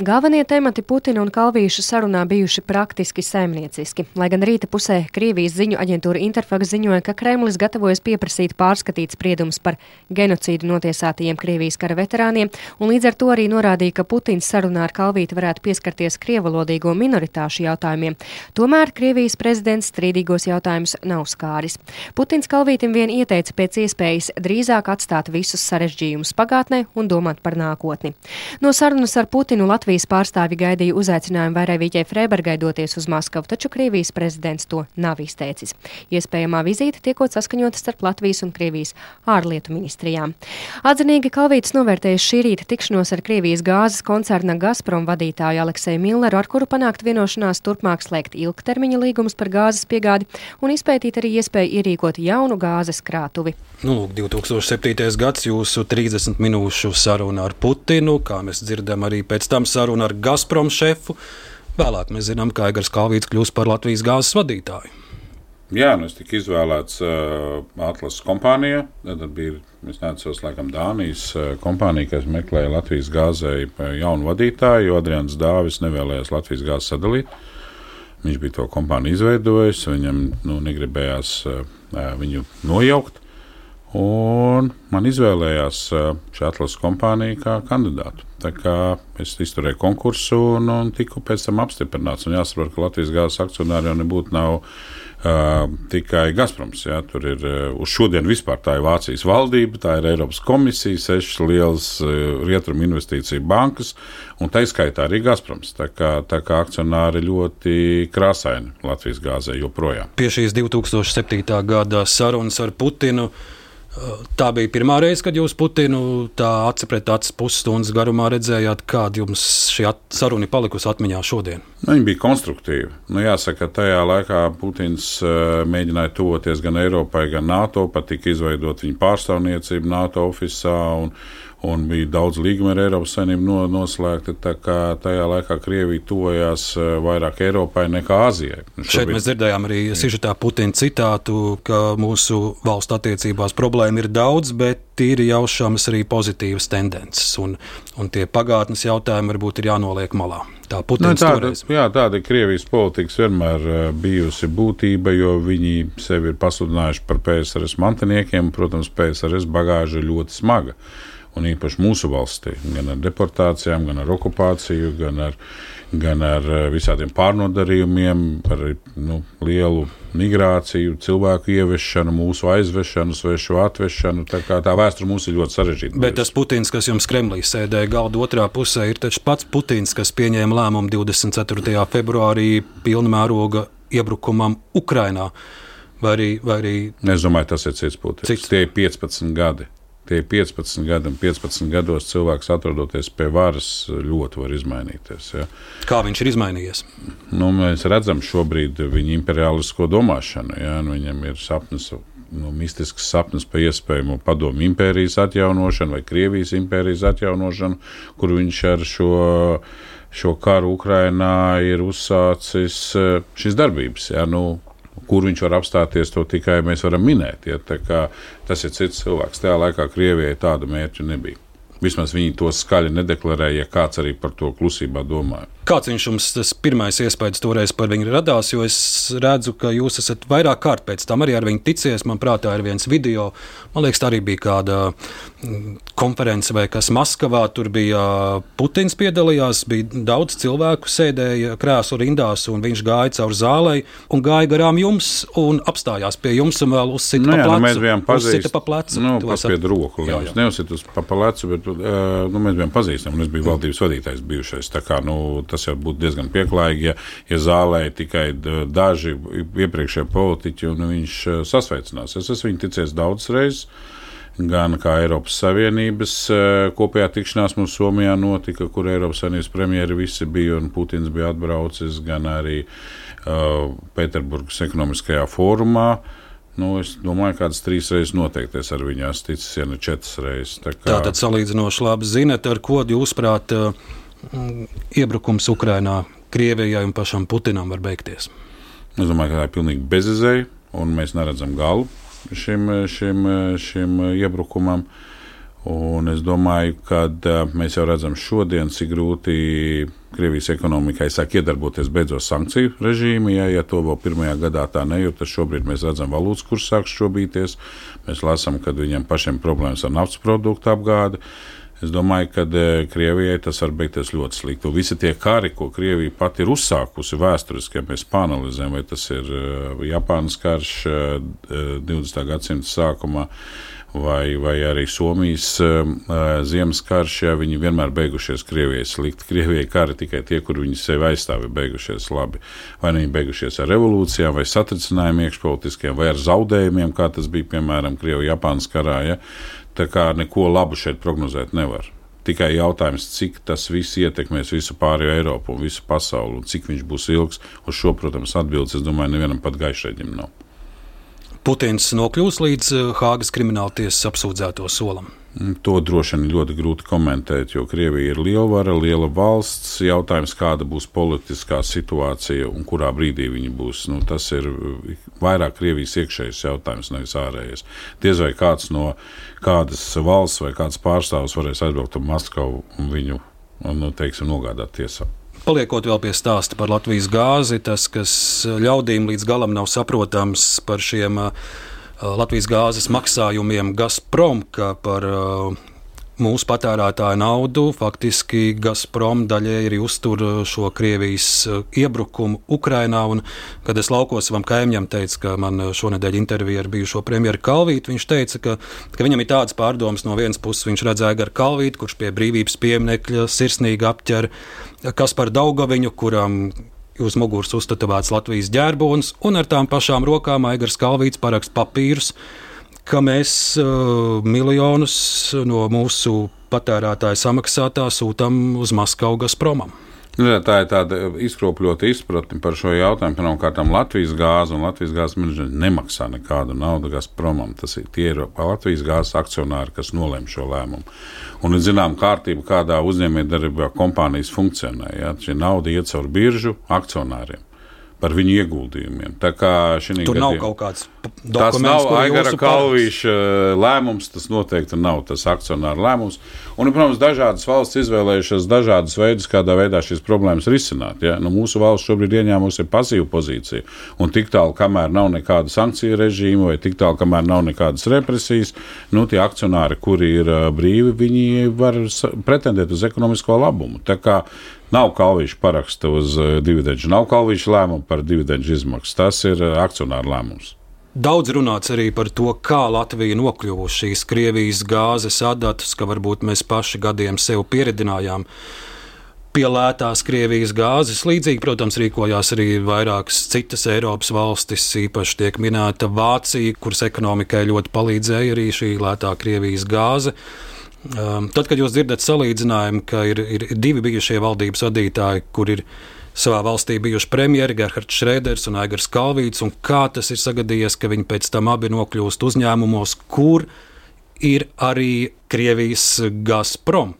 Galvenie temati Putina un Kalvīša sarunā bijuši praktiski saimnieciski. Lai gan rīta pusē Krievijas ziņu aģentūra Interfax ziņoja, ka Kremlis gatavojas pieprasīt pārskatīt spriedumus par genocīdu notiesātajiem Krievijas kara veterāniem, un līdz ar to arī norādīja, ka Putins sarunā ar Kalvīti varētu pieskarties krievalodīgo minoritāšu jautājumiem. Tomēr Krievijas prezidents strīdīgos jautājumus nav skāris. Putins Kalvītim vien ieteica pēc iespējas drīzāk atstāt visus sarežģījumus pagātnē un domāt par nākotni. No sarunas ar Putinu Latvijas Latvijas pārstāvi gaidīja uzaicinājumu Vairēvīķei Freibergai doties uz Maskavu, taču Krievijas prezidents to nav izteicis. Iespējamā vizīte tiekot saskaņota starp Latvijas un Krievijas ārlietu ministrijām. Atzinīgi Kalvītis novērtējuši šī rīta tikšanos ar Krievijas gāzes koncerna Gazprom vadītāju Alekseju Milleru, ar kuru panākt vienošanās turpmāk slēgt ilgtermiņa līgumus par gāzes piegādi un izpētīt arī iespēju ierīkot jaunu gāzes krātuvi. Nu, lūk, 2007. gads jūsu 30 minūšu saruna ar Putinu, kā mēs dzirdam arī pēc tam saruna ar Gazprom šefu. Vēlāk mēs zinām, ka Aigars Kalvīts kļūs par Latvijas gāzes vadītāju. Jā, nu es tiku izvēlēts uh, atlases kompānijā. Tad bija, es neatceros, laikam, Dānijas uh, kompānija, kas meklēja Latvijas gāzei jaunu vadītāju, jo Adrians Dāvis nevēlējās Latvijas gāzi sadalīt. Viņš bija to kompāniju izveidojis, viņam nu, negribējās uh, viņu nojaukt. Un man izvēlējās šī atlases kompānija kā kandidātu. Tā kā es izturēju konkursu un, un tiku pēc tam apstiprināts. Un jāsaprot, ka Latvijas gāzes akcionāri jau nebūtu nav uh, tikai Gazproms. Jā, tur ir uh, uz šodien vispār tā ir Vācijas valdība, tā ir Eiropas komisija, sešas lielas uh, rietumu investīciju bankas, un tā izskaitā arī Gazproms. Tā kā, tā kā akcionāri ļoti krāsaini Latvijas gāzē joprojām. Pie šīs 2007. gada sarunas ar Putinu. Tā bija pirmā reize, kad jūs Putinu aci pret aci pusstundas garumā redzējāt, kāda jums šī saruna ir palikusi atmiņā šodien. Nu, viņa bija konstruktīva. Nu, jāsaka, ka tajā laikā Putins uh, mēģināja tuvoties gan Eiropai, gan NATO, pat tika izveidot viņa pārstāvniecību NATO oficiālā. Un, bija daudz līgumu ar Eiropas Savienību no, noslēgti. Tajā laikā Krievija tuvojās eh, vairāk Eiropai nekā Azijai. Nu, šobrīd... Šeit mēs dzirdējām arī Sižetā Putina citātu, ka mūsu valstu attiecībās problēma ir daudz, bet ir jaušamas arī pozitīvas tendences, un, un tie pagātnes jautājumi varbūt ir jānoliek malā. Tā, nu, tāda, jā, tāda ir Krievijas politikas vienmēr uh, bijusi būtība, jo viņi sevi ir pasludinājuši par PSRS mantiniekiem. Protams, PSRS bagāža ir ļoti smaga. Un īpaši mūsu valstī, gan ar deportācijām, gan ar okupāciju, gan ar, gan ar eh, visādiem pārnodarījumiem, par nu, lielu migrāciju, cilvēku ieviešanu, mūsu aizvešanu, svešu atvešanu. Tā, tā vēsture mums ir ļoti sarežģīta. Bet tas Putins, kas jums Kremlī sēdēja galda otrā pusē, ir taču pats Putins, kas pieņēma lēmumu 24. februārī pilna mēroga iebrukumam Ukrainā. Vai arī, vai arī... Es domāju, tas ir cits Putins. Cits? Tie ir 15 gadi. Tie 15 gadi, un 15 gados cilvēks atrodoties pie varas, ļoti var izmainīties. Ja. Kā viņš ir izmainījies? Nu, mēs redzam šobrīd viņa imperialisko domāšanu. Ja, nu, viņam ir sapnis nu, mistisks sapnis par iespējamu padomu impērijas atjaunošanu vai Krievijas impērijas atjaunošanu, kur viņš ar šo, šo karu Ukrainā ir uzsācis eh, šīs darbības. Ja, nu, kur viņš var apstāties, to tikai mēs varam minēt. Ja, tas ir cits cilvēks. Tajā laikā Krievijai tāda mērķa nebija. Vismaz viņi to skaļi nedeklarēja, ja kāds arī par to klusībā domāja. Kāds viņš jums tas pirmais iespējas toreiz par viņu radās? Jo es redzu, ka jūs esat vairāk kārt pēc tam arī ar viņu ticies. Man prātā ir viens video. Man liekas, tā arī bija kāda mm, konference vai kas Maskavā. Tur bija Putins piedalījās, bija daudz cilvēku sēdēja krēslu rindās, un viņš gāja cauri zālei un gāja garām jums un apstājās pie jums un vēl uzsita nu, pa plecu. Nu, mēs bijām pazīstami pa plecu. Nu, paspied roku, jā, jā. Neuzsit uz pa plecu, bet uh, nu, mēs bijām pazīstami un es biju valdības vadītājs bijušais. Tā kā, nu, tas jau būtu diezgan pieklājīgi, ja, ja zālē tikai daži iepriekšējie politiķi un viņš uh, sasveicinās. Es esmu viņu ticies daudzas reizes gan kā Eiropas Savienības kopējā tikšanās mums Somijā notika, kur Eiropas Savienības premjeri visi bija un Putins bija atbraucis, gan arī uh, Pēterburgas ekonomiskajā fórumā. Nu, es domāju, ka kādas trīs reizes noteikti es ar viņu esmu ticis, ja ne četras reizes. Tā kā... Tātad salīdzinoši labi zinat, ar ko jūsuprāt mm, iebrukums Ukrainā Krievijai un pašam Putinam var beigties. Es domāju, ka tā ir pilnīgi bezizēja, un mēs neredzam galu šim, šim, šim iebrukumam. Un es domāju, ka mēs jau redzam šodien, cik grūti Krievijas ekonomikai sāk iedarboties beidzot sankciju režīmā. Ja, ja to vēl pirmajā gadā tā nejūt, tad šobrīd mēs redzam, valūtas kurs sāk šobīties. Mēs lasām, ka viņiem pašiem problēmas ar naftas produktu apgādi. Es domāju, ka Krievijai tas var beigties ļoti slikti. Visi tie kari, ko Krievija pati ir uzsākusi vēsturiski, ja mēs panelizējam, vai tas ir Japānas karš 20. gadsimta sākumā vai, vai arī Somijas uh, ziemas karš, ja viņi vienmēr beigušies Krievijai slikti. Krievijai kari tikai tie, kur viņi sevi aizstāv, ir beigušies labi. Vai nu viņi beigušies ar revolūcijām, vai satricinājumiem iekšpolitiskiem, vai ar zaudējumiem, kā tas bija piemēram Krievijas-Japānas karā. Ja? Tā kā neko labu šeit prognozēt nevar. Tikai jautājums, cik tas viss ietekmēs visu pārējo Eiropu un visu pasauli, un cik viņš būs ilgs. Uz šo, protams, atbildes, es domāju, nevienam pat gaišreģim nav. Putins nokļūs līdz eh, Hāgas krimināltiesas apsūdzēto solam. Mm, to droši vien ļoti grūti komentēt, jo Krievija ir lielvara, liela valsts. Jautājums, kāda būs politiskā situācija un kurā brīdī viņa būs, nu, tas ir vairāk Krievijas iekšējais jautājums, nevis ārējais. Diez vai kāds no kādas valsts vai kāds pārstāvs varēs aizbraukt uz Maskavu un viņu nu, teiksim, nogādāt tiesā. Paliekot vēl pie stāsta par Latvijas gāzi, tas, kas ļaudīm līdz galam nav saprotams par šiem uh, Latvijas gāzes maksājumiem Gazprom, ka par uh, mūsu patērētāju naudu. Faktiski Gazprom daļēji arī uztur uh, šo Krievijas iebrukumu Ukrainā. Un, kad es laukos savam kaimiņam teicu, ka man šonadēļ intervija ar bijušo premjeru Kalvītu, viņš teica, ka, ka viņam ir tāds pārdoms no vienas puses, viņš redzēja Garu Kalvītu, kurš pie brīvības pieminekļa sirsnīgi apķer Kasparu Daugaviņu, kuram uz muguras uztatovēts Latvijas ģērbonis, un ar tām pašām rokām Aigars Kalvīts parakst papīrus ka mēs uh, miljonus no mūsu patērētāju samaksātā sūtām uz Maskavu Gazpromam. Nu, tā ir tāda izkropļota izpratne par šo jautājumu. Pirmkārt, Latvijas gāze un Latvijas gāzes menedžeri nemaksā nekādu naudu Gazpromam. Tas ir tie ir Latvijas gāzes akcionāri, kas nolēma šo lēmumu. Un ir zinām kārtība, kādā uzņēmējdarbībā kompānijas funkcionē. Ja? Šī nauda iet caur biržu akcionāriem par viņu ieguldījumiem. Tur gadījumā, nav kaut kāds tas nav Aigara Kalvīša uh, lēmums, tas noteikti nav tas akcionāra lēmums. Un, protams, dažādas valsts izvēlējušās dažādus veidus, kādā veidā šīs problēmas risināt. Ja? Nu, mūsu valsts šobrīd ieņēmusi pasīvu pozīciju. Un tik tālu, kamēr nav nekāda sankciju režīma vai tik tālu, kamēr nav nekādas represijas, nu, tie akcionāri, kuri ir uh, brīvi, viņi var pretendēt uz ekonomisko labumu. Tā kā Nav kalvīša paraksta uz uh, dividendžu, nav kalvīša lēmuma par dividendžu izmaksu. Tas ir akcionāra lēmums. Daudz runāts arī par to, kā Latvija nokļuva šīs Krievijas gāzes adatas, ka varbūt mēs paši gadiem sev pieredzinājām pie lētās Krievijas gāzes. Līdzīgi, protams, rīkojās arī vairākas citas Eiropas valstis, īpaši tiek minēta Vācija, kuras ekonomikai ļoti palīdzēja arī šī lētā Krievijas gāze. Um, tad, kad jūs dzirdat salīdzinājumu, ka ir, ir divi bijušie valdības vadītāji, kur ir savā valstī bijuši premjeri Gerhards Šrēders un Aigars Kalvīts, un kā tas ir sagadījies, ka viņi pēc tam abi nokļūst uzņēmumos, kur ir arī Krievijas Gazprom.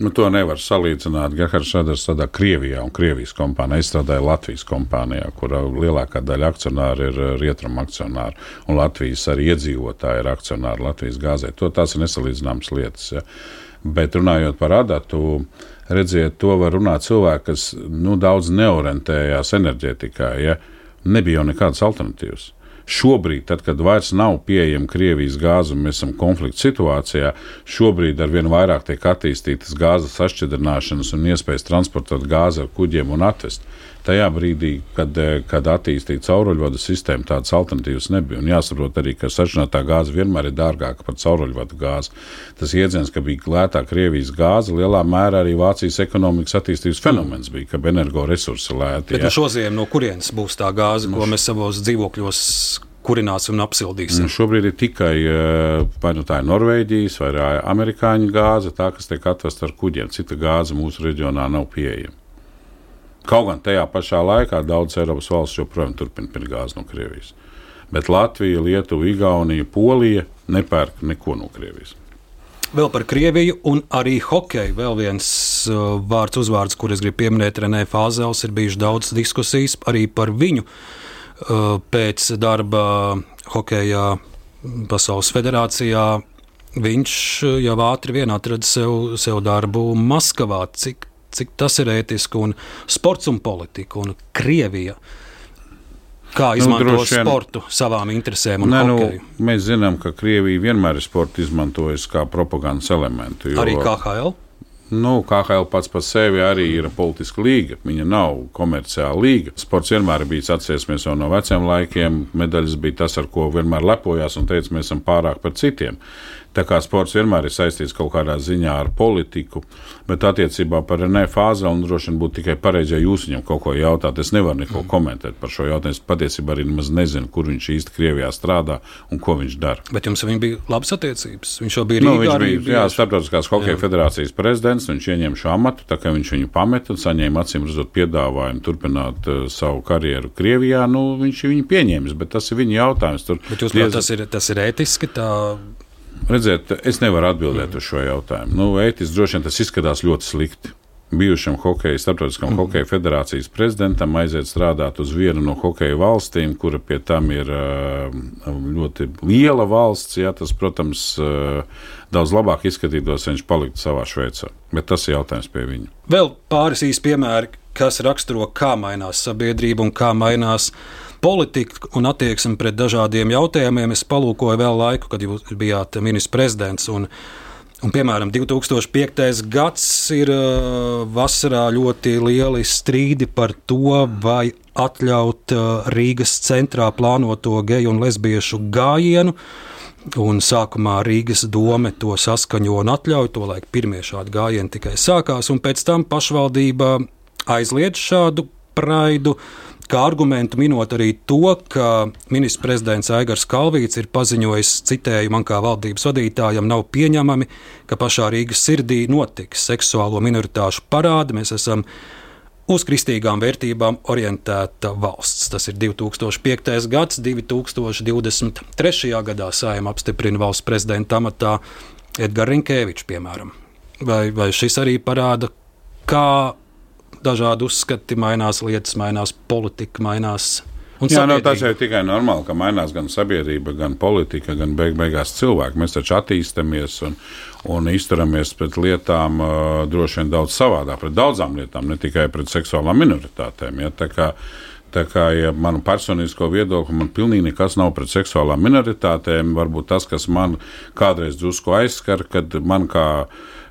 Nu, to nevar salīdzināt. Gerhards Šrēders strādā Krievijā un Krievijas kompānijā. Es strādāju Latvijas kompānijā, kur lielākā daļa akcionāru ir eh, rietumu akcionāri, un Latvijas arī iedzīvotāji ir akcionāri Latvijas gāzē. To tās ir nesalīdzināmas lietas. Ja. Bet runājot par adatu, redziet, to var runāt cilvēki, kas nu, daudz neorientējās enerģētikā. Ja? Nebija jau nekādas alternatīvas. Šobrīd, tad, kad vairs nav pieejama Krievijas gāze un mēs esam konflikta situācijā, šobrīd ar vien vairāk tiek attīstītas gāzes sašķidrināšanas un iespējas transportēt gāzi ar kuģiem un atvest tajā brīdī, kad, eh, kad attīstīja cauruļvadu sistēmu, tādas alternatīvas nebija. Un jāsaprot arī, ka sašķinātā gāze vienmēr ir dārgāka par cauruļvadu gāzi. Tas jēdziens, ka bija lētā Krievijas gāze, lielā mērā arī Vācijas ekonomikas attīstības fenomens bija, ka energoresursi lēti. Bet ja. šo ziemu no kurienes būs tā gāze, nu, ko mēs savos dzīvokļos kurināsim un apsildīsim. Nu, šobrīd ir tikai eh, vai nu tā ir Norvēģijas vai amerikāņu gāze, tā, kas tiek atvesta ar kuģiem. Cita gāze mūsu reģionā nav pieejama. Kaut gan tajā pašā laikā daudzas Eiropas valsts joprojām turpina pirkt gāzi no Krievijas. Bet Latvija, Lietuva, Igaunija, Polija nepērk neko no Krievijas. Vēl par Krieviju un arī hokeju. Vēl viens uh, vārds, uzvārds, kur es gribu pieminēt, Renē Fāzels, ir bijušas daudz diskusijas arī par viņu uh, pēc darba hokeja Pasaules federācijā. Viņš uh, jau ātri vien atrada sev, sev darbu Maskavā. Cik, cik tas ir ētiski un sports un politika un Krievija. Kā izmantot nu, vien, sportu savām interesēm un ne, nu, mēs zinām, ka Krievija vienmēr ir sportu izmantojusi kā propagandas elementu. Jo, arī KHL? Nu, KHL pats par sevi arī ir politiska līga. Viņa nav komerciāla līga. Sports vienmēr ir bijis atcerēsimies jau no veciem laikiem. Medaļas bija tas, ar ko vienmēr lepojās un teica, mēs esam pārāk par citiem. Tā kā sports vienmēr ir saistīts kaut kādā ziņā ar politiku, bet attiecībā par Renē Fāzelu droši vien būtu tikai pareizi, ja jūs viņam kaut ko jautājat. Es nevaru neko mm. komentēt par šo jautājumu. Es patiesībā arī nemaz nezinu, kur viņš īsti Krievijā strādā un ko viņš dara. Bet jums bija labas attiecības. Viņš jau bija nu, Rīgā. Nu, viņš bija jā, Starptautiskās hokeja jā. federācijas prezidents. Viņš ieņēma šo amatu, tā kā viņš viņu pameta un saņēma acīm redzot piedāvājumu turpināt uh, savu karjeru Krievijā. Nu, viņš viņu pieņēmis, bet tas ir viņa jautājums. Tur bet jūs, diez... tas, ir, tas ir ētiski. Tā... Redziet, es nevaru atbildēt uz šo jautājumu. Nu, ētiski droši vien tas izskatās ļoti slikti. Bijušam hokeja, starptautiskam mm. hokeja federācijas prezidentam aiziet strādāt uz vienu no hokeja valstīm, kura pie tam ir ļoti liela valsts. Jā, tas, protams, daudz labāk izskatītos, ja viņš paliktu savā Šveicē. Bet tas ir jautājums pie viņa. Vēl pāris īsi piemēri, kas raksturo, kā mainās sabiedrība un kā mainās politika un attieksme pret dažādiem jautājumiem. Es palūkoju vēl laiku, kad jūs bijāt ministrs prezidents. Un, piemēram, 2005. gads ir vasarā ļoti lieli strīdi par to, vai atļaut Rīgas centrā plānoto geju un lesbiešu gājienu. Un sākumā Rīgas doma to saskaņo un atļauj. Tolaik pirmie šādi gājieni tikai sākās, un pēc tam pašvaldība aizliedz šādu praidu. Uh, kā argumentu minot arī to, ka ministrs prezidents Aigars Kalvīts ir paziņojis, citēju man kā valdības vadītājam, nav pieņemami, ka pašā Rīgas sirdī notiks seksuālo minoritāšu parādi. Mēs esam uz kristīgām vērtībām orientēta valsts. Tas ir 2005. gads, 2023. gadā Sājuma apstiprina valsts prezidenta amatā Edgars Rinkēvičs, piemēram. Vai, vai šis arī parāda, kā dažādi uzskati, mainās lietas, mainās politika, mainās. Jā, no, tas jau ir tikai normāli, ka mainās gan sabiedrība, gan politika, gan beig beigās cilvēki. Mēs taču attīstāmies un, un izturamies pret lietām uh, droši vien daudz savādāk, pret daudzām lietām, ne tikai pret seksuālām minoritātēm. Ja? Tā kā, Tā kā ja manu personisko viedokli man pilnīgi nekas nav pret seksuālām minoritātēm. Varbūt tas, kas man kādreiz drusku aizskar, kad man kā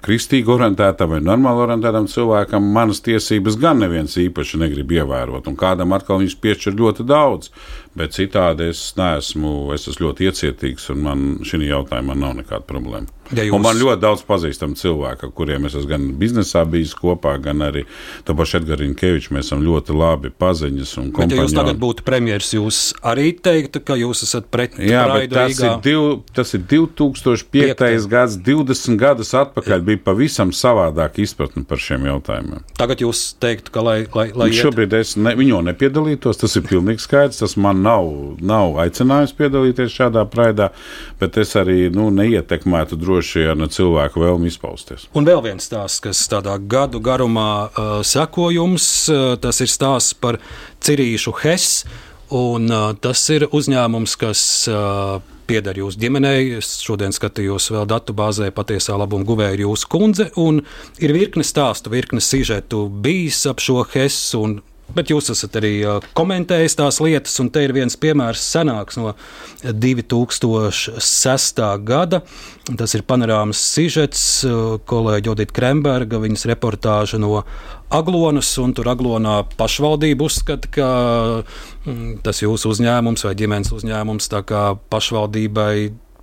kristīgi orientētam vai normāli orientētam cilvēkam manas tiesības gan neviens īpaši negrib ievērot, un kādam atkal viņš piešķir ļoti daudz. Bet citādi es neesmu, es esmu ļoti iecietīgs, un man šī jautājumā nav nekāda problēma. Ja jūs... Un man ļoti daudz pazīstamu cilvēku, kuriem es esmu gan biznesā bijis kopā, gan arī to pašu Edgars Rinkevičs. Mēs esam ļoti labi paziņas un kompānijas. Ja jūs tagad būtu premjerministrs, jūs arī teiktu, ka jūs esat pret Jā, bet tas ir, div, tas ir 2005. Piektais. gads, 20 gadus atpakaļ Jā. bija pavisam savādāk izpratne par šiem jautājumiem. Tagad jūs teiktu, ka lai, lai, lai šobrīd es ne, viņu nepiedalītos, tas ir pilnīgi skaidrs. Tas man nav, nav aicinājums piedalīties šādā praidā, bet es arī nu, neietekmētu droši vien cilvēku vēlmi izpausties. Un vēl viens stāsts, kas tādā gadu garumā uh, seko jums, uh, tas ir stāsts par Cirīšu Hess. Un, uh, tas ir uzņēmums, kas uh, pieder jūsu ģimenei. Es šodien skatījos vēl datu bāzē, patiesā labuma guvēja ir jūsu kundze. Ir virkne stāstu, virkne sižetu bijis ap šo Hessu un Bet jūs esat arī komentējis tās lietas, un te ir viens piemērs senāks no 2006. gada. Tas ir panorāmas sižets, kolēģi Odita Kremberga, viņas reportāža no Aglonas, un tur Aglonā pašvaldība uzskata, ka mm, tas jūsu uzņēmums vai ģimenes uzņēmums tā kā pašvaldībai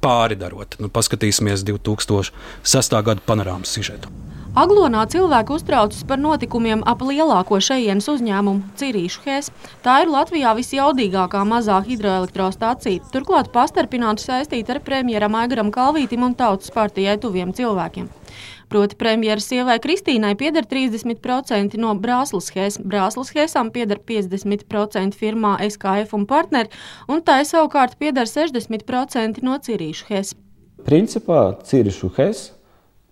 pāri darot. Nu, paskatīsimies 2006. gada panorāmas sižetu. Aglonā cilvēki uztraucas par notikumiem ap lielāko šejienes uzņēmumu Cirīšu Hēs. Tā ir Latvijā visjaudīgākā mazā hidroelektrostacija. Turklāt pastarpināti saistīta ar premjeram Aigaram Kalvītim un Tautas partijai tuviem cilvēkiem. Proti, premjeras sievai Kristīnai pieder 30% no Brāzlas Hēs. Brāzlas Hēsām pieder 50% firmā SKF un partneri, un tai savukārt pieder 60% no Cirīšu Hēs. Principā Cirīšu Hēs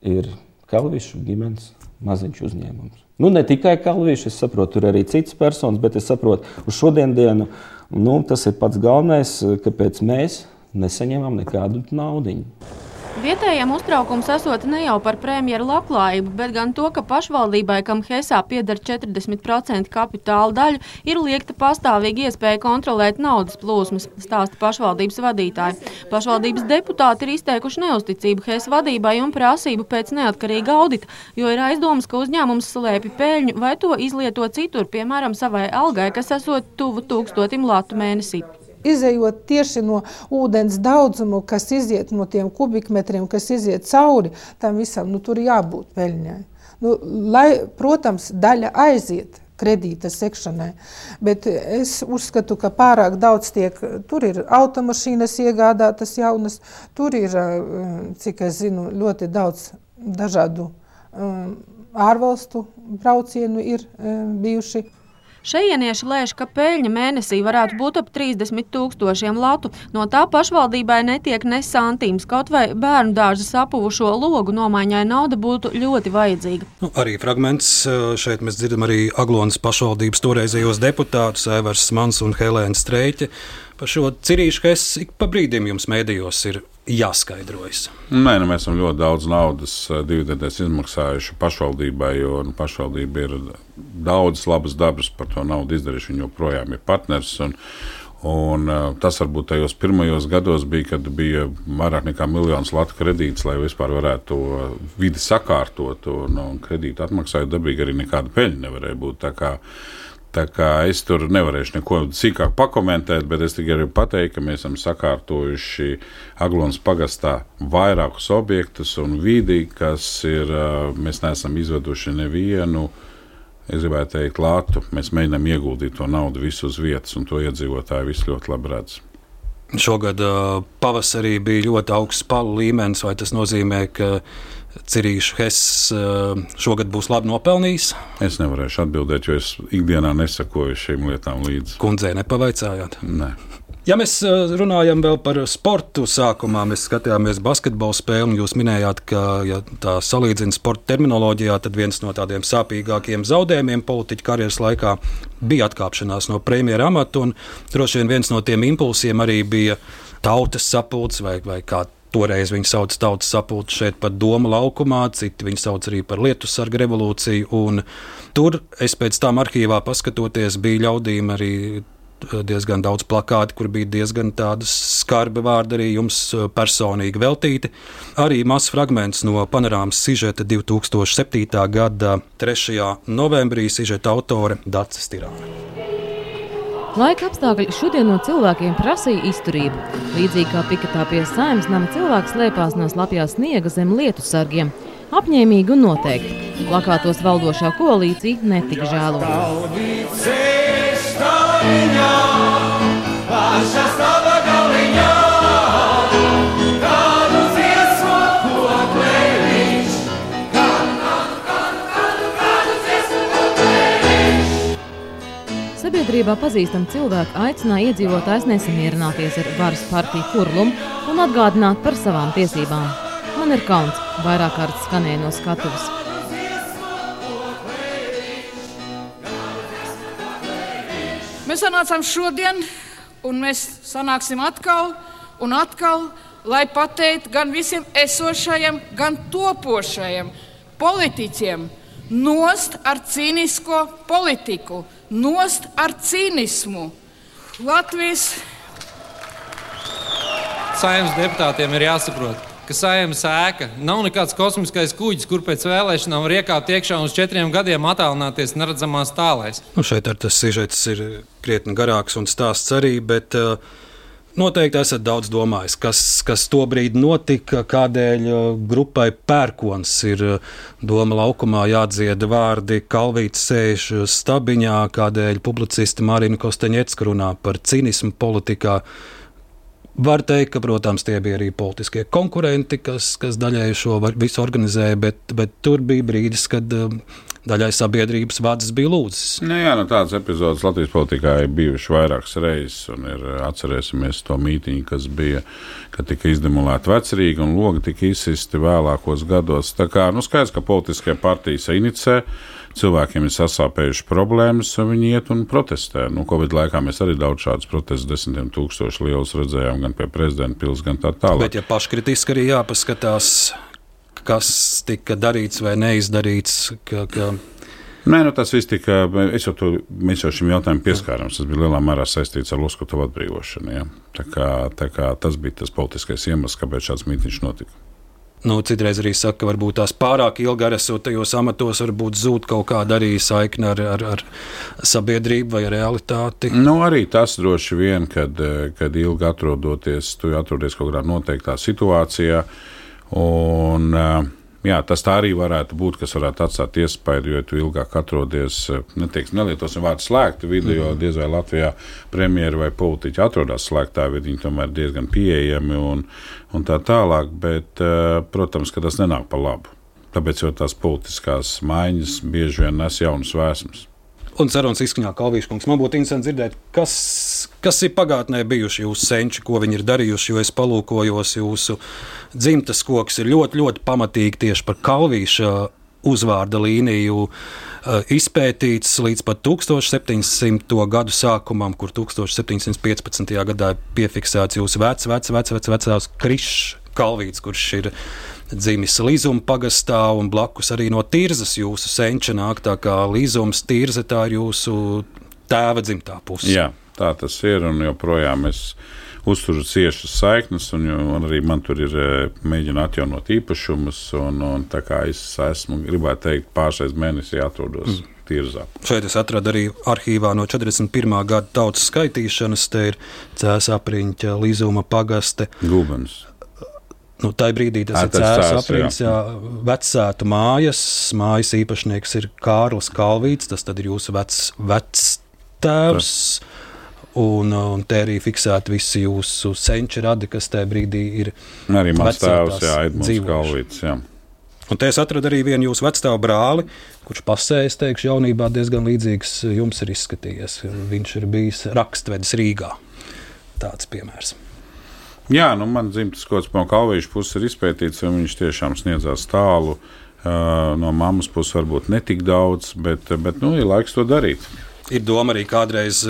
ir Kalvišu ģimenes maziņš uzņēmums. Nu, ne tikai Kalvīši, es saprotu, tur arī citas personas, bet es saprotu, uz šodien dienu nu, tas ir pats galvenais, kāpēc mēs nesaņemam nekādu naudu. Vietējiem uztraukums esot ne jau par premjeru labklājību, bet gan to, ka pašvaldībai, kam Hesā pieder 40% kapitāla daļu, ir liekta pastāvīga iespēja kontrolēt naudas plūsmas, stāsta pašvaldības vadītāji. Pašvaldības deputāti ir izteikuši neusticību Hesa vadībai un prasību pēc neatkarīga audita, jo ir aizdomas, ka uzņēmums slēpj peļņu vai to izlieto citur, piemēram, savai algai, kas esot tuvu tūkstotim latu mēnesī izējot tieši no ūdens daudzumu, kas iziet no tiem kubikmetriem, kas iziet cauri tam visam, nu, tur jābūt peļņai. Nu, lai, protams, daļa aiziet kredīta sekšanai. Bet es uzskatu, ka pārāk daudz tiek, tur ir automašīnas iegādātas jaunas, tur ir, cik es zinu, ļoti daudz dažādu um, ārvalstu braucienu ir um, bijuši. Šejienieši lēš, ka peļņa mēnesī varētu būt ap 30 tūkstošiem latu. No tā pašvaldībai netiek ne santīms, kaut vai bērnu dārza sapuvušo logu nomaiņai nauda būtu ļoti vajadzīga. Nu, arī fragments šeit mēs dzirdam arī Aglonas pašvaldības toreizējos deputātus Evers Mans un Helēna Streiķe. Par šo cirīšu, ka es ik pa brīdim jums mēdījos ir jāskaidrojas? Nē, nu, mēs esam ļoti daudz naudas eh, dividendēs izmaksājuši pašvaldībai, jo nu, pašvaldība ir daudz labas dabas par to naudu izdarījuši. Viņa joprojām ir partners. Un, Un, uh, tas varbūt tajos pirmajos gados bija, kad bija vairāk nekā miljons latu kredīts, lai vispār varētu to vidi sakārtot. Un, un kredītu atmaksājot dabīgi arī nekāda peļņa nevarēja būt. Tā kā, es tur nevarēšu neko sīkāk pakomentēt, bet es tikai gribu pateikt, ka mēs esam sakārtojuši Aglonas pagastā vairākus objektus un vidi, kas ir, mēs neesam izveduši nevienu. Es gribētu teikt, lātu. Mēs mēģinām ieguldīt to naudu visu uz vietas, un to iedzīvotāji visi ļoti labi redz. Šogad pavasarī bija ļoti augsts palu līmenis, vai tas nozīmē, ka Cirīšu Hess eh, šogad būs labi nopelnījis? Es nevarēšu atbildēt, jo es ikdienā nesakoju šīm lietām līdzi. Kundzei nepavaicājāt? Nē. Ja mēs eh, runājam vēl par sportu, sākumā mēs skatījāmies basketbola spēli, un jūs minējāt, ka, ja tā salīdzina sporta terminoloģijā, tad viens no tādiem sāpīgākiem zaudējumiem politiķa karjeras laikā bija atkāpšanās no premjera amata, un droši vien viens no tiem impulsiem arī bija tautas sapulcs vai, vai kā Toreiz viņi sauc tautas sapulci šeit par Doma laukumā, citi viņi sauc arī par Lietu sargu revolūciju. Tur es pēc tam arhīvā paskatoties, bija ļaudīm arī eh, diezgan daudz plakātu, kur bija diezgan tādi skarbi vārdi arī jums eh, personīgi veltīti. Arī mazs fragments no panorāmas sižeta 2007. gada 3. novembrī sižeta autore Dārcis Tirāna. Laika apstākļi šodien no cilvēkiem prasīja izturību. Līdzīgi kā piketā pie saimnes nama cilvēks slēpās no slapjā sniega zem lietu sargiem. Apņēmīgi un noteikti. Plakātos valdošā koalīcija netika žēlota. Sabiedrībā pazīstami cilvēki aicināja iedzīvotājus nesamierināties ar varas partiju kurlumu un atgādināt par savām tiesībām. Man ir kauns, vairāk kārt skanēja no skatuves. Mēs sanācām šodien, un mēs sanāksim atkal un atkal, lai pateiktu gan visiem esošajiem, gan topošajiem politiķiem, nost ar cīnisko politiku nost ar cīnismu. Latvijas saimnes deputātiem ir jāsaprot, ka saimnes ēka nav nekāds kosmiskais kuģis, kur pēc vēlēšanām var iekāpt iekšā un uz četriem gadiem attālināties neredzamās tālēs. Nu, šeit ar tas sižets ir krietni garāks un stāsts arī, bet uh, Noteikti esat daudz domājis, kas, kas to brīdi notika, kādēļ uh, grupai pērkons ir uh, doma laukumā jādzied vārdi, kalvīts sēž stabiņā, kādēļ publicisti Marina Kosteņecka runā par cinismu politikā. Var teikt, ka, protams, tie bija arī politiskie konkurenti, kas, kas daļēji šo visu organizēja, bet, bet tur bija brīdis, kad um, daļai sabiedrības vārds bija lūdzis. Nu, jā, nu, tādas epizodes Latvijas politikā ir bijušas vairākas reizes, un ir, atcerēsimies to mītīņu, kas bija, kad tika izdemolēta vecrīga un logi tika izsisti vēlākos gados. Tā kā nu, skaidrs, ka politiskie partijas inicē cilvēkiem ir sasāpējušas problēmas, viņi iet un protestē. Nu, Covid laikā mēs arī daudz šādus protestus, desmitiem tūkstošu lielus redzējām, gan pie prezidenta pilsētas, gan tā tālāk. Bet, ja paškritiski arī jāpaskatās, kas tika darīts vai neizdarīts, ka, ka Nē, nu tas viss tika. Jau to, mēs jau šim jautājumam pieskārāmies. Tas bija lielā mērā saistīts ar Luskotovu atbrīvošanu. Ja? Tā kā, tā kā tas bija tas politiskais iemesls, kāpēc šāds mītīņš notika. Nu, citreiz arī saka, ka varbūt tās pārāk ilgi esot tajos amatos, varbūt zūd kaut kāda arī saikne ar, ar, ar sabiedrību vai realitāti. Nu, arī tas droši vien, kad, kad ilgi atrodoties, tu atrodies kaut kādā noteiktā situācijā. Un, jā, tas tā arī varētu būt, kas varētu atstāt iespaidu, jo tu ilgāk atrodies, neteiks, nelietosim vārdu slēgta vidi, mm. jo diez vai Latvijā premjeri vai politiķi atrodas slēgtā vidi, viņi tomēr diezgan pieejami un, un tā tālāk, bet, protams, ka tas nenāk pa labu. Tāpēc jau tās politiskās maiņas bieži vien nes jaunas vēsmas. Un sarunas izskaņā Kalvīša kungs. Man būtu interesanti dzirdēt, kas, kas ir pagātnē bijuši jūsu senči, ko viņi ir darījuši. Jo es palūkojos, jūsu dzimtas koks ir ļoti, ļoti pamatīgi tieši par Kalvīša uzvārda līniju uh, izpētīts līdz pat 1700. gadu sākumam, kur 1715. gadā ir piefiksēts jūsu vecs, vecs, vecs, vecs, vecās Krišs Kalvīts, kurš ir dzimis Līzuma pagastā, un blakus arī no Tirzas jūsu senča nāk. Tā kā Līzums, Tirza, tā ir jūsu tēva dzimtā puse. Jā, tā tas ir, un joprojām es uzturu ciešas saiknes, un, un arī man tur ir mēģina atjaunot īpašumus, un, un tā kā es esmu, gribētu teikt, pāršais mēnesī atrodos. Mm. Tirzā. Šeit es atradu arī arhīvā no 41. gada tautas skaitīšanas. Te ir Cēlā apriņķa, Līzuma pagaste. Gubens. Nu, tā brīdī tas Ā, ir cēlā aprīlis, jā, vecāta mājas. Mājas īpašnieks ir Kārlis Kalvīts, tas ir jūsu vecs, vecs tēvs. Un, un te arī fiksēti visi jūsu senči radi, kas tajā brīdī ir. Arī mans tēvs, Jā, Edmunds Kalvīts. Jā. Un te es atradu arī vienu jūsu vecstāvu brāli, kurš pasēs, teikšu, jaunībā diezgan līdzīgs jums ir izskatījies. Viņš ir bijis rakstvedis Rīgā. Tāds piemērs. Jā, nu, man dzimtas kods no Kalvijas puses ir izpētīts, un viņš tiešām sniedzās tālu. No mammas puses varbūt ne tik daudz, bet, bet nu, ir laiks to darīt. Ir doma arī kādreiz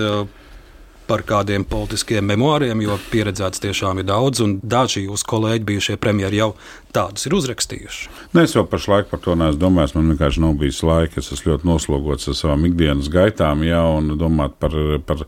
par kādiem politiskiem memoāriem, jo pieredzēts tiešām ir daudz, un daži jūsu kolēģi, bijušie premjeri, jau tādus ir uzrakstījuši. Ne, nu, es jau pašlaik par to neesmu domājis. Man vienkārši nav bijis laika. Es esmu ļoti noslogots ar savām ikdienas gaitām, jau un domāt par, par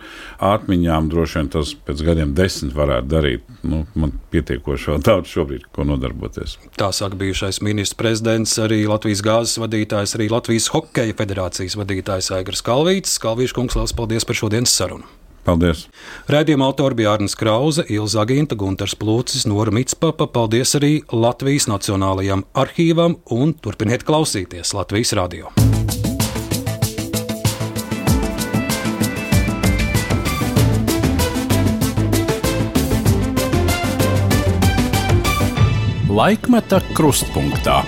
atmiņām. Droši vien tas pēc gadiem desmit varētu darīt. Nu, man pietiekoši vēl daudz šobrīd, ko nodarboties. Tā saka bijušais ministrs prezidents, arī Latvijas gāzes vadītājs, arī Latvijas hokeja federācijas vadītājs Aigars Kalvīts. Kalvīša kungs, liels paldies par šodienas sarunu! Paldies! Radījuma autori bija Arnēs Krause, Ilza Aginta, Gunārs Plūcis, Nora Mitspapa. Paldies arī Latvijas Nacionālajam arhīvam un turpiniet klausīties Latvijas radio. Laikmeta krustpunktā.